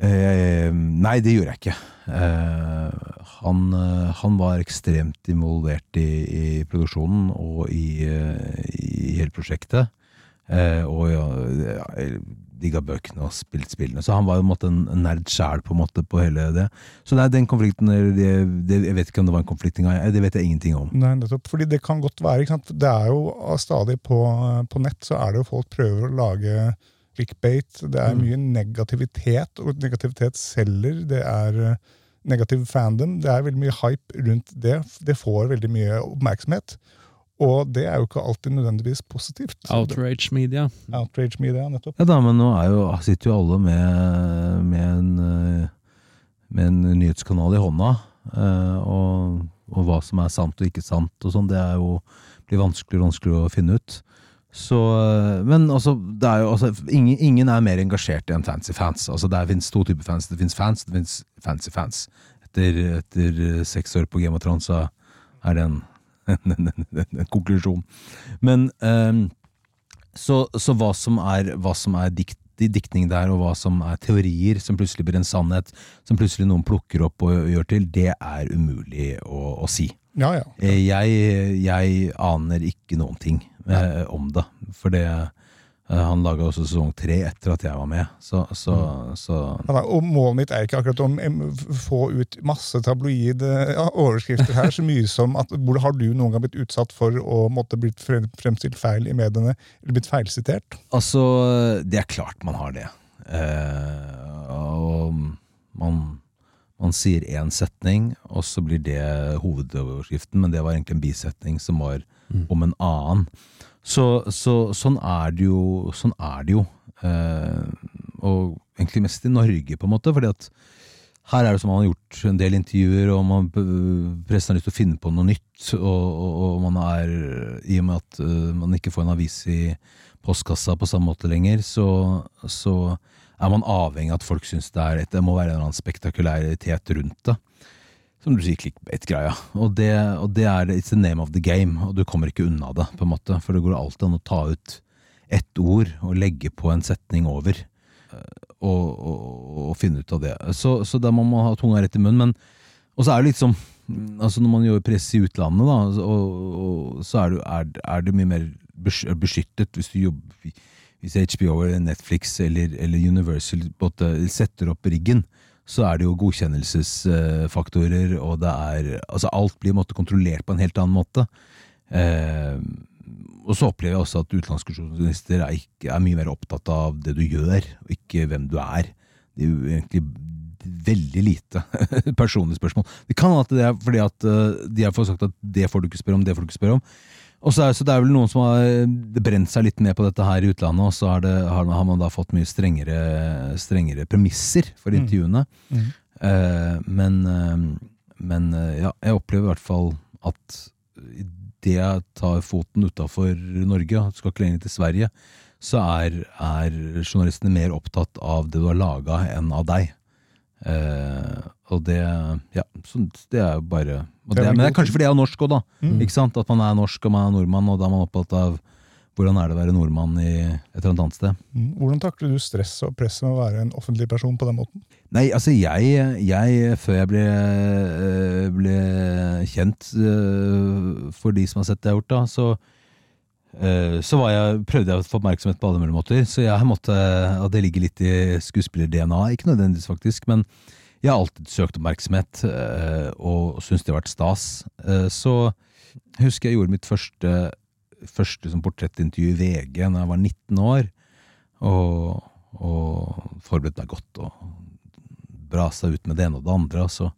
eh, Nei, det gjorde jeg ikke. Eh, han, han var ekstremt involvert i, i produksjonen og i, i hele prosjektet. Og ja, digga bøkene og spilt spillene. Så han var jo en måte en nerd sjæl på, på hele det. Så nei, den konflikten det, det, Jeg vet ikke om det var en konflikt engang. Det vet jeg ingenting om.
Nei, nettopp. Fordi det kan godt være. ikke sant? Det er jo stadig på, på nett så er det jo folk prøver å lage clickbait. Det er
Mm.
mye negativitet, og negativitet selger. Det er eh, negativ fandom. Det er veldig mye hype rundt det. Det får veldig mye oppmerksomhet. Og det er jo ikke alltid nødvendigvis positivt.
Outrage media.
Outrage media, nettopp.
Ja da, men nå er jo, sitter jo alle med, med, en, eh, med en nyhetskanal i hånda. eh, Og, og hva som er sant og ikke sant og sånn, det er jo blir vanskeligere og vanskeligere å finne ut. Så, eh, men altså, det er jo, altså ingen, ingen er mer engasjert enn fancy fans. Altså, det fins to typer fans. Det fins fans, det fins fancy fans. Etter, etter seks år på Game of Thrones så er det en, en, (laughs) konklusjon. Men ehm, så, så hva som er, hva som er dikt, diktning der, og hva som er teorier som plutselig blir en sannhet, som plutselig noen plukker opp og gjør til, det er umulig å, å si.
Ja, ja.
Eh, Jeg, jeg aner ikke noen ting eh, om det. For det Han laga også sesong tre etter at jeg var med, så, så, så
Ja, og Målet mitt er ikke akkurat å få ut masse tabloide ja, overskrifter her, så mye som at hvor har du noen gang blitt utsatt for å måtte blitt fremstilt feil i mediene, eller blitt feilsitert?
Altså, det er klart man har det. Eh, og man, man sier én setning, og så blir det hovedoverskriften, men det var egentlig en bisetning som var om en annen. Så, så sånn er det jo. Sånn er det jo. Eh, og egentlig mest i Norge, på en måte, fordi at her er det som man har gjort en del intervjuer, og man, pressen har lyst til å finne på noe nytt. Og, og, og man er, i og med at uh, man ikke får en avis i postkassa på samme måte lenger, så, så er man avhengig av at folk syns det er et, det må være en eller annen spektakulæritet rundt det. Som du sier, clickbait-greia. Og, og det er it's the name of the game, og du kommer ikke unna det, på en måte. For det går alltid an å ta ut ett ord og legge på en setning over. eh, Og, og, og finne ut av det. Så, så da må man ha tunga rett i munnen. Men, og så er det litt som altså Når man gjør press i utlandet, da, så er det, er, er du mye mer beskyttet hvis du jobber hvis HBO eller Netflix eller, eller Universal både setter opp riggen, så er det jo godkjennelsesfaktorer, og det er Altså, alt blir måtte, kontrollert på en helt annen måte. Eh, og så opplever jeg også at utenlandske journalister er, ikke, er mye mer opptatt av det du gjør, og ikke hvem du er. Det er jo egentlig veldig lite (laughs) personlige spørsmål. Det kan hende at det er fordi at eh, de har fått sagt at det får du ikke spørre om, det får du ikke spørre om. Og så er, så det er vel noen som har brent seg litt med på dette her i utlandet, og så har, det, har, har man da fått mye strengere, strengere premisser for intervjuene.
Mm.
Eh, men, eh, men eh, ja, jeg opplever i hvert fall at idet jeg tar foten utafor Norge, skal ikke lenger til Sverige, så er, er journalistene mer opptatt av det du har laga, enn av deg. Eh, og det Ja, så det er jo bare
Det
Men det er kanskje fordi jeg er norsk òg, da.
Mm.
Ikke sant? At man er norsk og man er nordmann, og da er man opptatt av hvordan er det å være nordmann i et eller annet sted.
Mm. Hvordan takler du stress og press med å være en offentlig person på den måten?
Nei, altså jeg, jeg før jeg ble, eh, ble kjent eh, for de som har sett det jeg har gjort, da, så, eh, så var jeg, prøvde jeg å få oppmerksomhet på alle mulige måter. Så jeg måtte, at det ligger litt i skuespiller-DNA, ikke nødvendigvis faktisk, men jeg har alltid søkt oppmerksomhet eh, og syns det har vært stas. Eh, Så jeg husker jeg gjorde mitt første, første som portrettintervju i VG da jeg var 19 år, og, og forberedte meg godt. og brasa ut med det ene og det andre, og så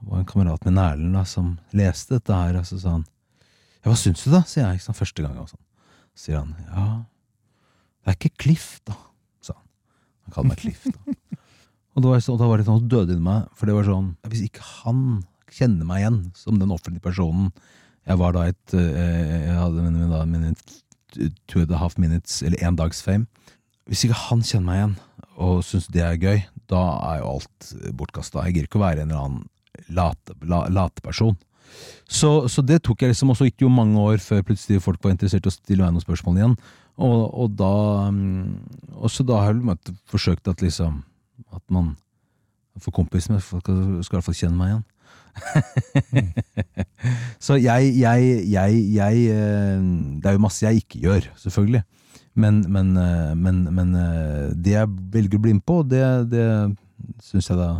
var det en kamerat med da, som leste dette her, og så sa han Ja, hva syns du, da? sier jeg sant, første gang. Og sånn. Så sier han ja, det er ikke Cliff, da, sa han. Han kaller meg Cliff, da. Og, var, og da var det sånn, som døde inni meg, for det var sånn Hvis ikke han kjenner meg igjen som den offentlige personen Jeg var da et eh, Jeg hadde min, da, min two and a half minutes, eller én dags fame. Hvis ikke han kjenner meg igjen og syns det er gøy, da er jo alt bortkasta. Jeg gidder ikke å være en eller annen late, la, late person. Så, så det tok jeg liksom, og så gikk det jo mange år før plutselig folk var interessert i å stille meg noen spørsmål igjen. Og, og da mm, Og så da har jeg forsøkt at liksom At man får kompis med folk skal i hvert fall kjenne meg igjen. (laughs) så jeg, jeg, jeg, jeg eh, Det er jo masse jeg ikke gjør, selvfølgelig. Men, men, eh, men, men eh, det jeg velger å bli med på, det, det syns jeg da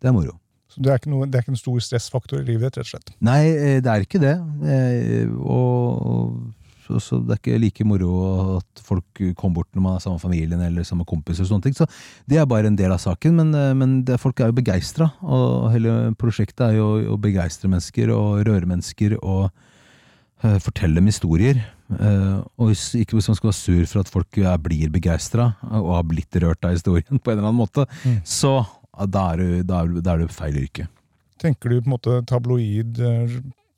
Det er moro.
Så det er, ikke noe, det er ikke en stor stressfaktor i livet ditt, rett og slett.
Nei, det er ikke det. Og, så, så det er ikke like moro at folk kommer bort når man er sammen med familien eller sammen med kompiser. og sånne ting. Så det er bare en del av saken, men, eh, men det, folk er jo begeistra. Og hele prosjektet er jo å begeistre mennesker og røre mennesker og uh, fortelle dem historier. Uh, og hvis, ikke hvis man skal være sur for at folk er, blir begeistra og har blitt rørt av historien (laughs) på en eller annen måte,
Mm.
så da er, du, da, er, da er du feil yrke.
Tenker du på en måte tabloid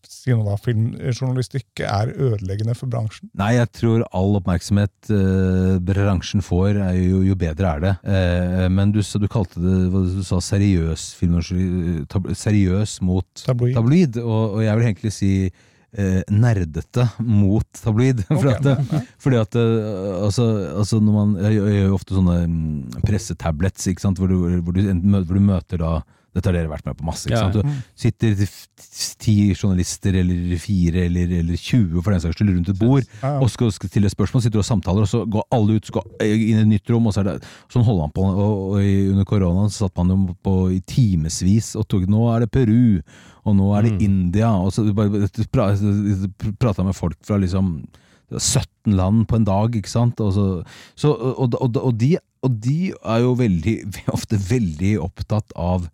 filmjournalistikk er ødeleggende for bransjen?
Nei, jeg tror all oppmerksomhet eh, bransjen får, jo, jo bedre er det. Eh, men du, så du kalte det hva du sa, seriøs tab, Seriøs mot
Tabloid?
tabloid, og, og jeg vil egentlig si eh, nerdete mot tabloid. (laughs) For
Ok,
at,
ja, ja.
fordi at eh, altså, altså når man Jeg gjør jeg gjør jo ofte sånne mm, pressetablets, ikke sant, hvor du, hvor, du, hvor du møter da dette har dere vært med på masse. ikke sant? Du sitter ti journalister, eller fire, eller, eller 20 for den saks skyld, rundt et bord, og skal, skal stille spørsmål, sitter og samtaler, og så går alle ut, så går inn i et nytt rom, og så er det sånn holder han på. Og, og under koronaen så satt man jo på i timevis og tok Nå er det Peru, og nå er det
Mm.
India, og så bare pra, prata med folk fra liksom 17 land på en dag, ikke sant? Og, så, så, og, og, og, de, og de er jo veldig, (laughs) ofte veldig opptatt av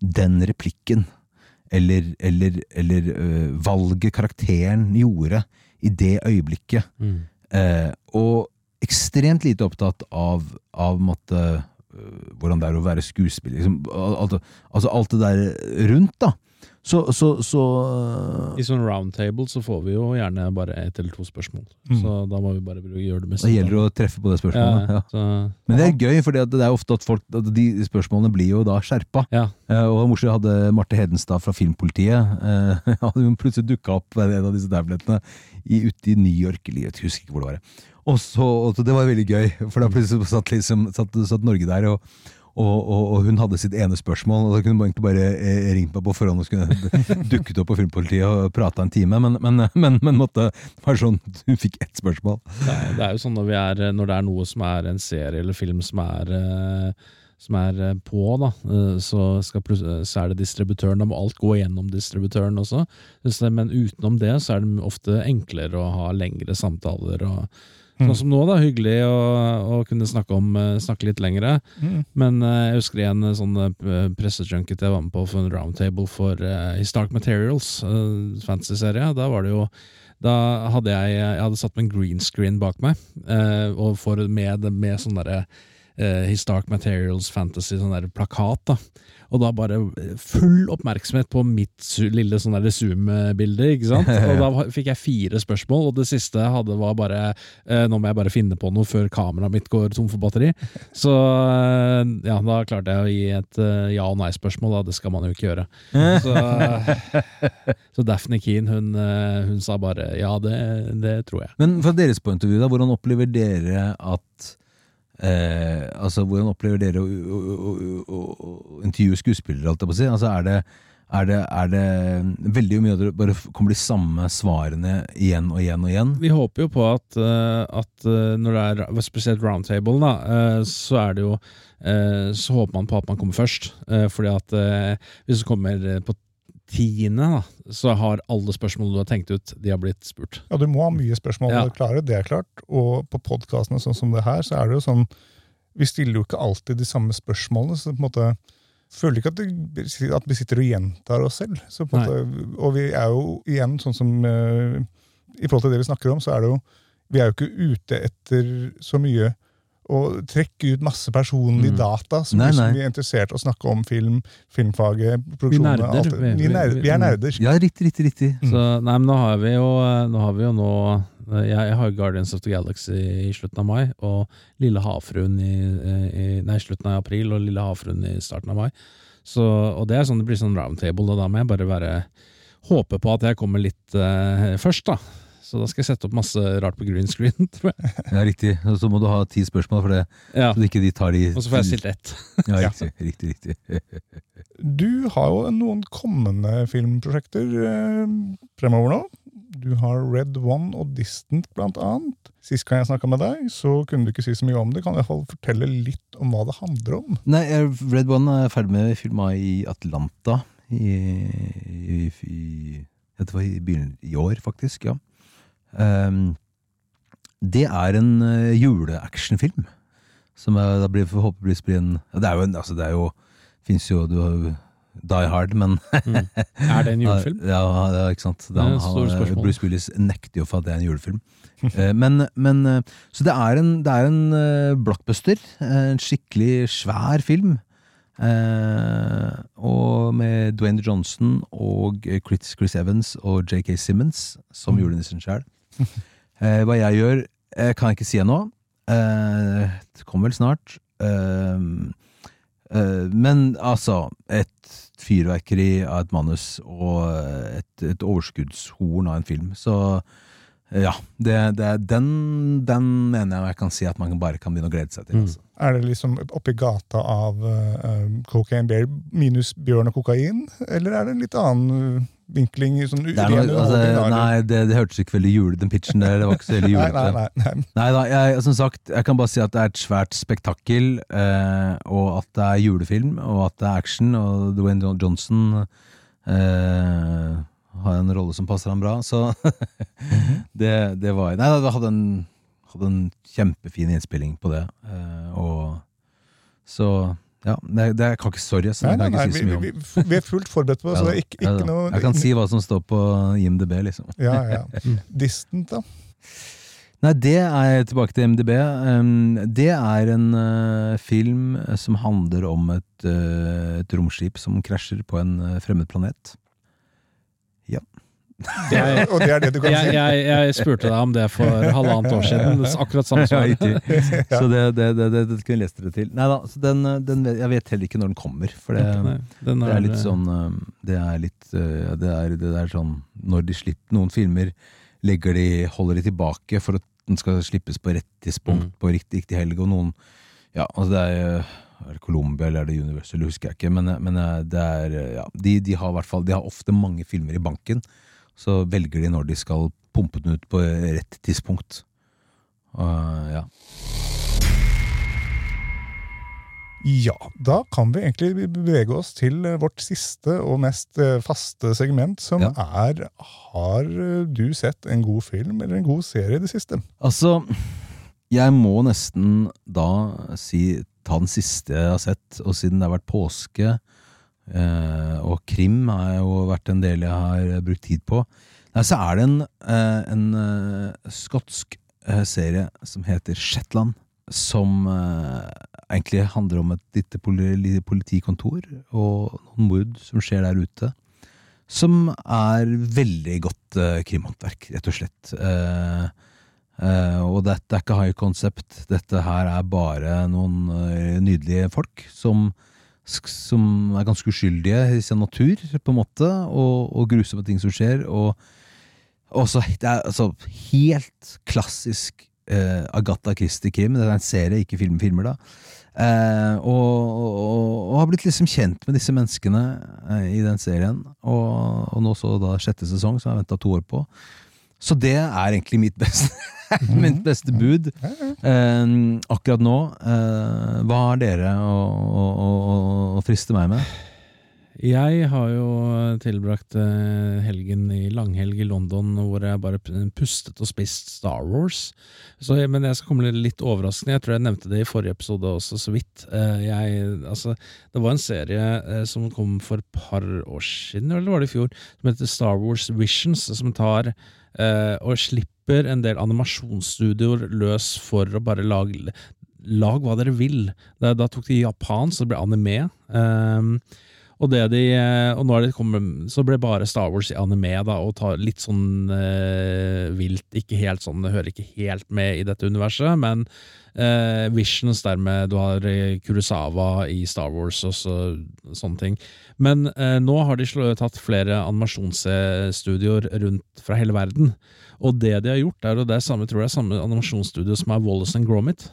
den replikken, eller, eller, eller øh, valget karakteren gjorde i det øyeblikket.
Mm.
Eh, og ekstremt lite opptatt av, av måtte, øh, hvordan det er å være skuespiller. Liksom, alt, altså alt det der rundt, da. Så, så, så
I sånn roundtable så får vi jo gjerne bare ett eller to spørsmål.
Mm.
Så da må vi bare gjøre det mest.
det gjelder å treffe på det spørsmålet.
ja,
Ja.
Så,
Men det er gøy, for det er ofte at folk, at de spørsmålene blir jo da skjerpa.
ja.
Eh, og morsomt hadde Marte Hedenstad fra Filmpolitiet eh, (laughs) hun plutselig dukka opp ved en av disse tablettene i, ute i New York, eller jeg husker ikke hvor det var. Og så, og så Det var veldig gøy, for da plutselig satt, liksom, satt, satt Norge der, og, og, og, og hun hadde sitt ene spørsmål, og da kunne hun egentlig bare eh, ringt meg på forhånd og skulle (laughs) dukket opp på Filmpolitiet og prata en time, men, men, men, men måtte det sånn, hun fikk ett spørsmål.
Det er, det er jo sånn når, er, når det er noe som er en serie eller film som er, eh, som er eh, på, da, så, skal så er det distributøren. Da må alt gå gjennom distributøren også. Men utenom det så er det ofte enklere å ha lengre samtaler. og Sånn som nå, da. Hyggelig å, å kunne snakke, om, eh, snakke litt lengre.
Mm.
Men uh, jeg husker en sånn uh, pressejunket jeg var med på for en roundtable for uh, Historic Materials, uh, fantasy-serie. Da var det jo da hadde jeg, jeg hadde satt med en green screen bak meg, uh, og for, med, med sånn derre eh, Historic Materials Fantasy, sånn der plakat. da Og da bare full oppmerksomhet på mitt lille sånn Zoom-bilde. ikke sant? (laughs) Og da fikk jeg fire spørsmål, og det siste jeg hadde var bare eh, Nå må jeg bare finne på noe før kameraet mitt går tom for batteri. (laughs) Så eh, ja, da klarte jeg å gi et eh, ja- og nei-spørsmål, da. Det skal man jo ikke gjøre. (laughs) Så, så Daphne Keen, hun, hun sa bare ja, det, det tror jeg.
Men fra deres point of view, da, hvordan opplever dere at eh, Altså, hvordan opplever dere å, å, å, å, intervjue skuespillere, alt jeg på å si? Altså, er det, er det, er det veldig mye av det bare kommer de samme svarene igjen og igjen og igjen?
Vi håper jo på at, eh, at eh, når det er spesielt roundtable, da, eh, så er det jo Så håper man på at man kommer først. Fordi at hvis du kommer på tiende, da, så har alle spørsmål du har tenkt ut, de har blitt spurt.
Ja, du må ha mye spørsmål
Ja.
å klare, det er klart. Og på podkastene sånn som det her, så er det jo sånn Vi stiller jo ikke alltid de samme spørsmålene. så på en måte føler ikke at, det, at vi sitter og gjentar oss selv. Så på måte, og vi er jo igjen sånn som eh, I forhold til det vi snakker om, så er det jo Vi er jo ikke ute etter så mye å trekke ut masse personlige
Mm.
data som
Nei,
liksom
nei.
vi er interessert i å snakke om film, filmfaget, produksjoner
nerder.
alt.
Vi-
Vi, er nerder,
vi-
vi er nerder.
Ja, riktig, riktig. riktig.
Mm.
Så, nei, men nå har vi jo nå, har vi jo nå Jeg, jeg har Guardians of the Galaxy i slutten av mai, og Lille havfruen i, i Nei, slutten av april, og Lille havfruen i starten av mai. Så, og det er sånn, det blir sånn roundtable, og da må jeg bare være Håpe på at jeg kommer litt eh, først, da. Så da skal jeg sette opp masse rart på green screen, (laughs) tror jeg.
Ja, riktig. Og så må du ha ti spørsmål for det,
Ja.
så ikke de tar de
Og så får jeg stilt ett. (laughs)
Ja,
Ja.
riktig, riktig, riktig. (laughs)
Du har jo noen kommende filmprosjekter eh, fremover nå. Du har Red One og Distant, blant annet. Sist gang jeg snakka med deg, så kunne du ikke si så mye om det. Kan du i hvert fall fortelle litt om hva det handler om?
Nei, Red One er ferdig med filma i Atlanta i, i, i i i år, faktisk. ja. Ehm, det er en uh, juleactionfilm. Som da blir forhåpentligvis blir en Det er jo en altså det er jo Fins jo du har Die Hard, men
Er det en (laughs) julefilm?
Ja, ja ikke sant. Det,
er
han, han. Bruce Willis nekter jo for at det er en julefilm. (laughs) Eh, men, men eh, Så det er en, det er en eh, blockbuster. eh, En skikkelig svær film. Eh, og med Dwayne Johnson og eh, Chris, Chris Evans og JK Simmons som julenissen sjøl. Eh, hva jeg gjør, eh, kan jeg ikke si ennå. Eh, det kommer vel snart. Eh, eh, men altså, et fyrverkeri av et manus og et, et overskuddshorn av en film. Så eh, ja, det, det, den, den mener jeg jeg kan si at man bare kan begynne å glede seg til.
Mm.
Altså.
Er det liksom oppi gata av uh, Cocaine Bear minus bjørn og kokain? Eller er det en litt annen vinkling? Sånn
Det noe, altså, nei, det, det hørtes ikke veldig jule, den pitchen der. Det var ikke så veldig (laughs) julete.
nei, nei, nei.
Nei da, jeg, som sagt, jeg kan bare si at det er et svært spektakkel, eh, og at det er julefilm, og at det er action, og Dwayne Johnson eh, har en rolle som passer ham bra, så (laughs) det, det var Nei, da, hadde en, hadde en kjempefin innspilling på det, eh, og så ja, det, det jeg kan ikke sorry, ass,
Nei, nei, nei,
si så
vi, vi, vi, er fullt forberedt på det, (laughs)
Ja
ikke,
ja
ikke
da.
noe
Jeg kan si hva som står på IMDb, liksom. (laughs)
Ja, ja. Distant, da.
Nei, det er tilbake til MDB. Det er en uh, film som handler om et, uh, et romskip som krasjer på en uh, fremmed planet.
Jeg,
Og det er det du kan
jeg,
si.
jeg, jeg spurte deg om det for halvannet år siden. Det er Akkurat samme svar. (laughs)
Så det, det, det, det, det kunne jeg lest dere til. Nei da, så den, den, jeg vet heller ikke når den kommer. For det,
Nei, er,
det er litt sånn Det er litt uh, det, er, det er sånn Når de slipper noen filmer, legger de, holder de tilbake for at den skal slippes på rett tidspunkt,
Mm.
på riktig, riktig helg, og noen Ja, altså det er uh, er det Columbia eller er det Universal, husker jeg ikke, men, men uh, det er Ja, de, de har fall De har ofte mange filmer i banken, så velger de når de skal pumpe den ut på rett tidspunkt. Uh, ja.
Ja, da kan vi egentlig bevege oss til eh, vårt siste og mest eh, faste segment, som
Ja.
er Har du sett en god film eller en god serie i det siste?
Altså, jeg må nesten da si ta den siste jeg har sett, og siden det har vært påske, og krim har jo vært en del jeg har brukt tid på, nei, så er det en, eh, en eh, skotsk eh, serie som heter Shetland, som eh, egentlig handler om et lite politikontor og noen mord som skjer der ute. Som er veldig godt eh, krimhåndverk, rett og slett. Eh, eh, og dette er ikke high concept. Dette her er bare noen eh, nydelige folk som, som er ganske uskyldige i sin natur, på en måte, og, og grusomme ting som skjer. Og også, det er altså helt klassisk eh, Agatha Christie-krim. Det er en serie, ikke film, filmer, da. Eh, og, og, og har blitt liksom kjent med disse menneskene eh, i den serien. Og, og nå så da sjette sesong, som jeg har venta to år på. Så det er egentlig mitt beste, (laughs) mitt beste bud. Eh, akkurat nå. Eh, hva har dere å, å, å, å friste meg med?
Jeg har jo tilbrakt eh, helgen i langhelg i London hvor jeg bare pustet og spist Star Wars. Så, men jeg skal komme litt- litt overraskende. Jeg tror jeg nevnte det i forrige episode også, så vidt. Eh, Jeg, altså, det var en serie eh, som kom for et par år siden, eller var det i fjor, som heter Star Wars Visions, som tar og slipper en del animasjonsstudioer løs for å bare lage Lag hva dere vil. Da, da tok de japansk, så det ble anime. Um, Og, de, eh, og nå kommet, så ble bare Star Wars i anime, da, og tar litt sånn eh, vilt, ikke helt sånn, det hører ikke helt med i dette universet, men eh, Visions dermed, du har eh, Kurosawa i Star Wars og så, sånne ting. Men eh, nå har de tatt flere animasjonsstudioer rundt fra hele verden, og det de har gjort, er, og det er samme, tror jeg, samme animasjonsstudio som er Wallace and Gromit,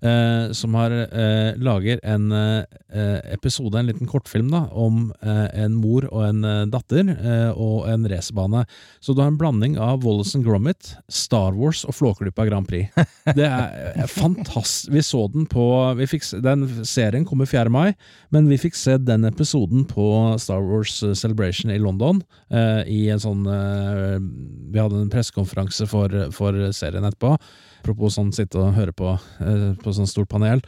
eh, som har eh, lager en eh, episode, en liten kortfilm, da, om eh, en mor og en eh, datter og en racerbane. Så du har en blanding av Wallace and Gromit, Star Wars og Flåklypa Grand Prix. Det er fantastisk. Vi så den på fikk, Den serien kommer 4. mai, men vi fikk se den episoden på Star Wars Celebration i London. I en sånn Vi hadde en pressekonferanse for, for serien etterpå. Apropos sånn sitte og høre på eh, på sånn stort panel.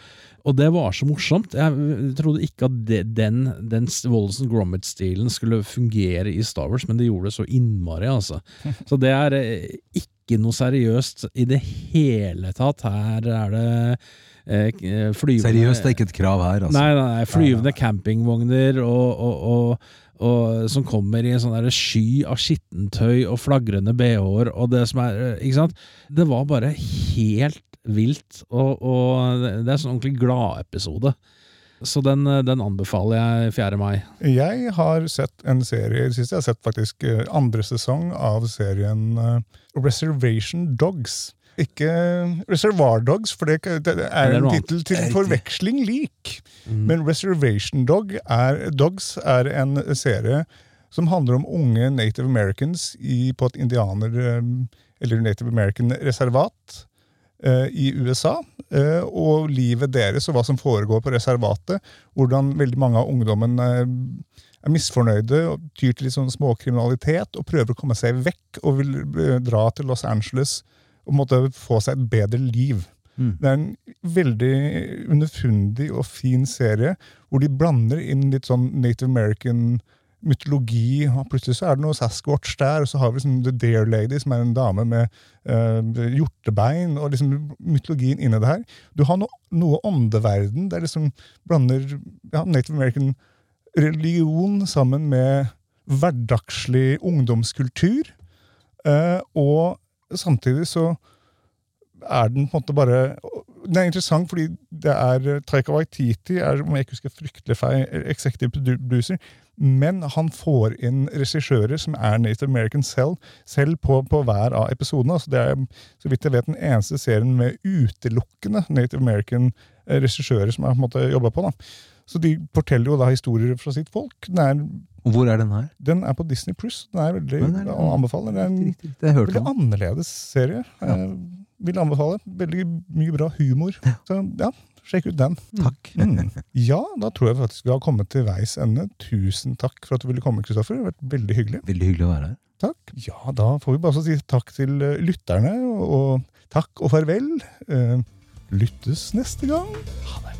Og det var så morsomt. Jeg trodde ikke at det, den, den Wallace and Gromit-stilen skulle fungere i Star Wars, men det gjorde det så innmari, altså. (laughs) Så det er eh, ikke noe seriøst i det hele tatt. Her er det eh, flyvende
Seriøst, det er ikke et krav her, altså.
Nei, nei, nei, flyvende campingvogner og, og, og, og, som kommer i en sånn sky av skittentøy og flagrende bh-er og det som er eh, Ikke sant? Det var bare helt vilt, og, og det er en sånn ordentlig gladepisode. Så den, eh, den anbefaler jeg 4. mai.
Jeg har sett en serie det siste. Jeg har sett faktisk eh, andre sesong av serien Reservation Dogs. Ikke Reservoir Dogs, for det, det er en tittel til forveksling lik.
Mm.
Men Reservation Dog er, Dogs er en serie som handler om unge Native Americans i, på et indianer- eh, eller Native American-reservat eh, i USA. eh, og livet deres og hva som foregår på reservatet. Hvordan veldig mange av ungdommen er misfornøyde og tyr til litt sånn småkriminalitet og prøver å komme seg vekk og vil dra til Los Angeles og måtte få seg et bedre liv.
Mm.
Det er en veldig underfundig og fin serie hvor de blander inn litt sånn Native American mytologi. og Plutselig så er det noe Sasquatch der, og så har vi liksom The Dare Lady, som er en dame med uh, hjortebein, og liksom mytologien inni det her. Du har no, noe åndeverden der liksom blander ja, Native American religion sammen med hverdagslig ungdomskultur. Uh, og samtidig så er den på en måte bare Den er interessant fordi det er Taika Waititi er, om jeg ikke husker fryktelig feil, executive producer, men han får inn regissører som er Native American selv, selv på, på hver av episodene. Altså det er, så vidt jeg vet, den eneste serien med utelukkende Native American eh, regissører som har på jobba på. da. Så de forteller jo da historier fra sitt folk. Den er,
hvor er den her?
den er på Disney pluss. Den er veldig
Den er-
å anbefaler. Det er en
Riktig, riktig.
Veldig
om.
annerledes serie.
Ja.
Eh, vil anbefale. Veldig mye bra humor. Så ja, sjekk ut den.
Takk.
Mm. Ja, da tror jeg faktisk vi har kommet til veis ende. Tusen takk for at du ville komme, Kristoffer. Det har vært veldig hyggelig.
Veldig hyggelig å være her.
Takk. Ja, da får vi bare så si takk til eh, lytterne, og, og takk og farvel. Eh, lyttes neste gang. Ha det.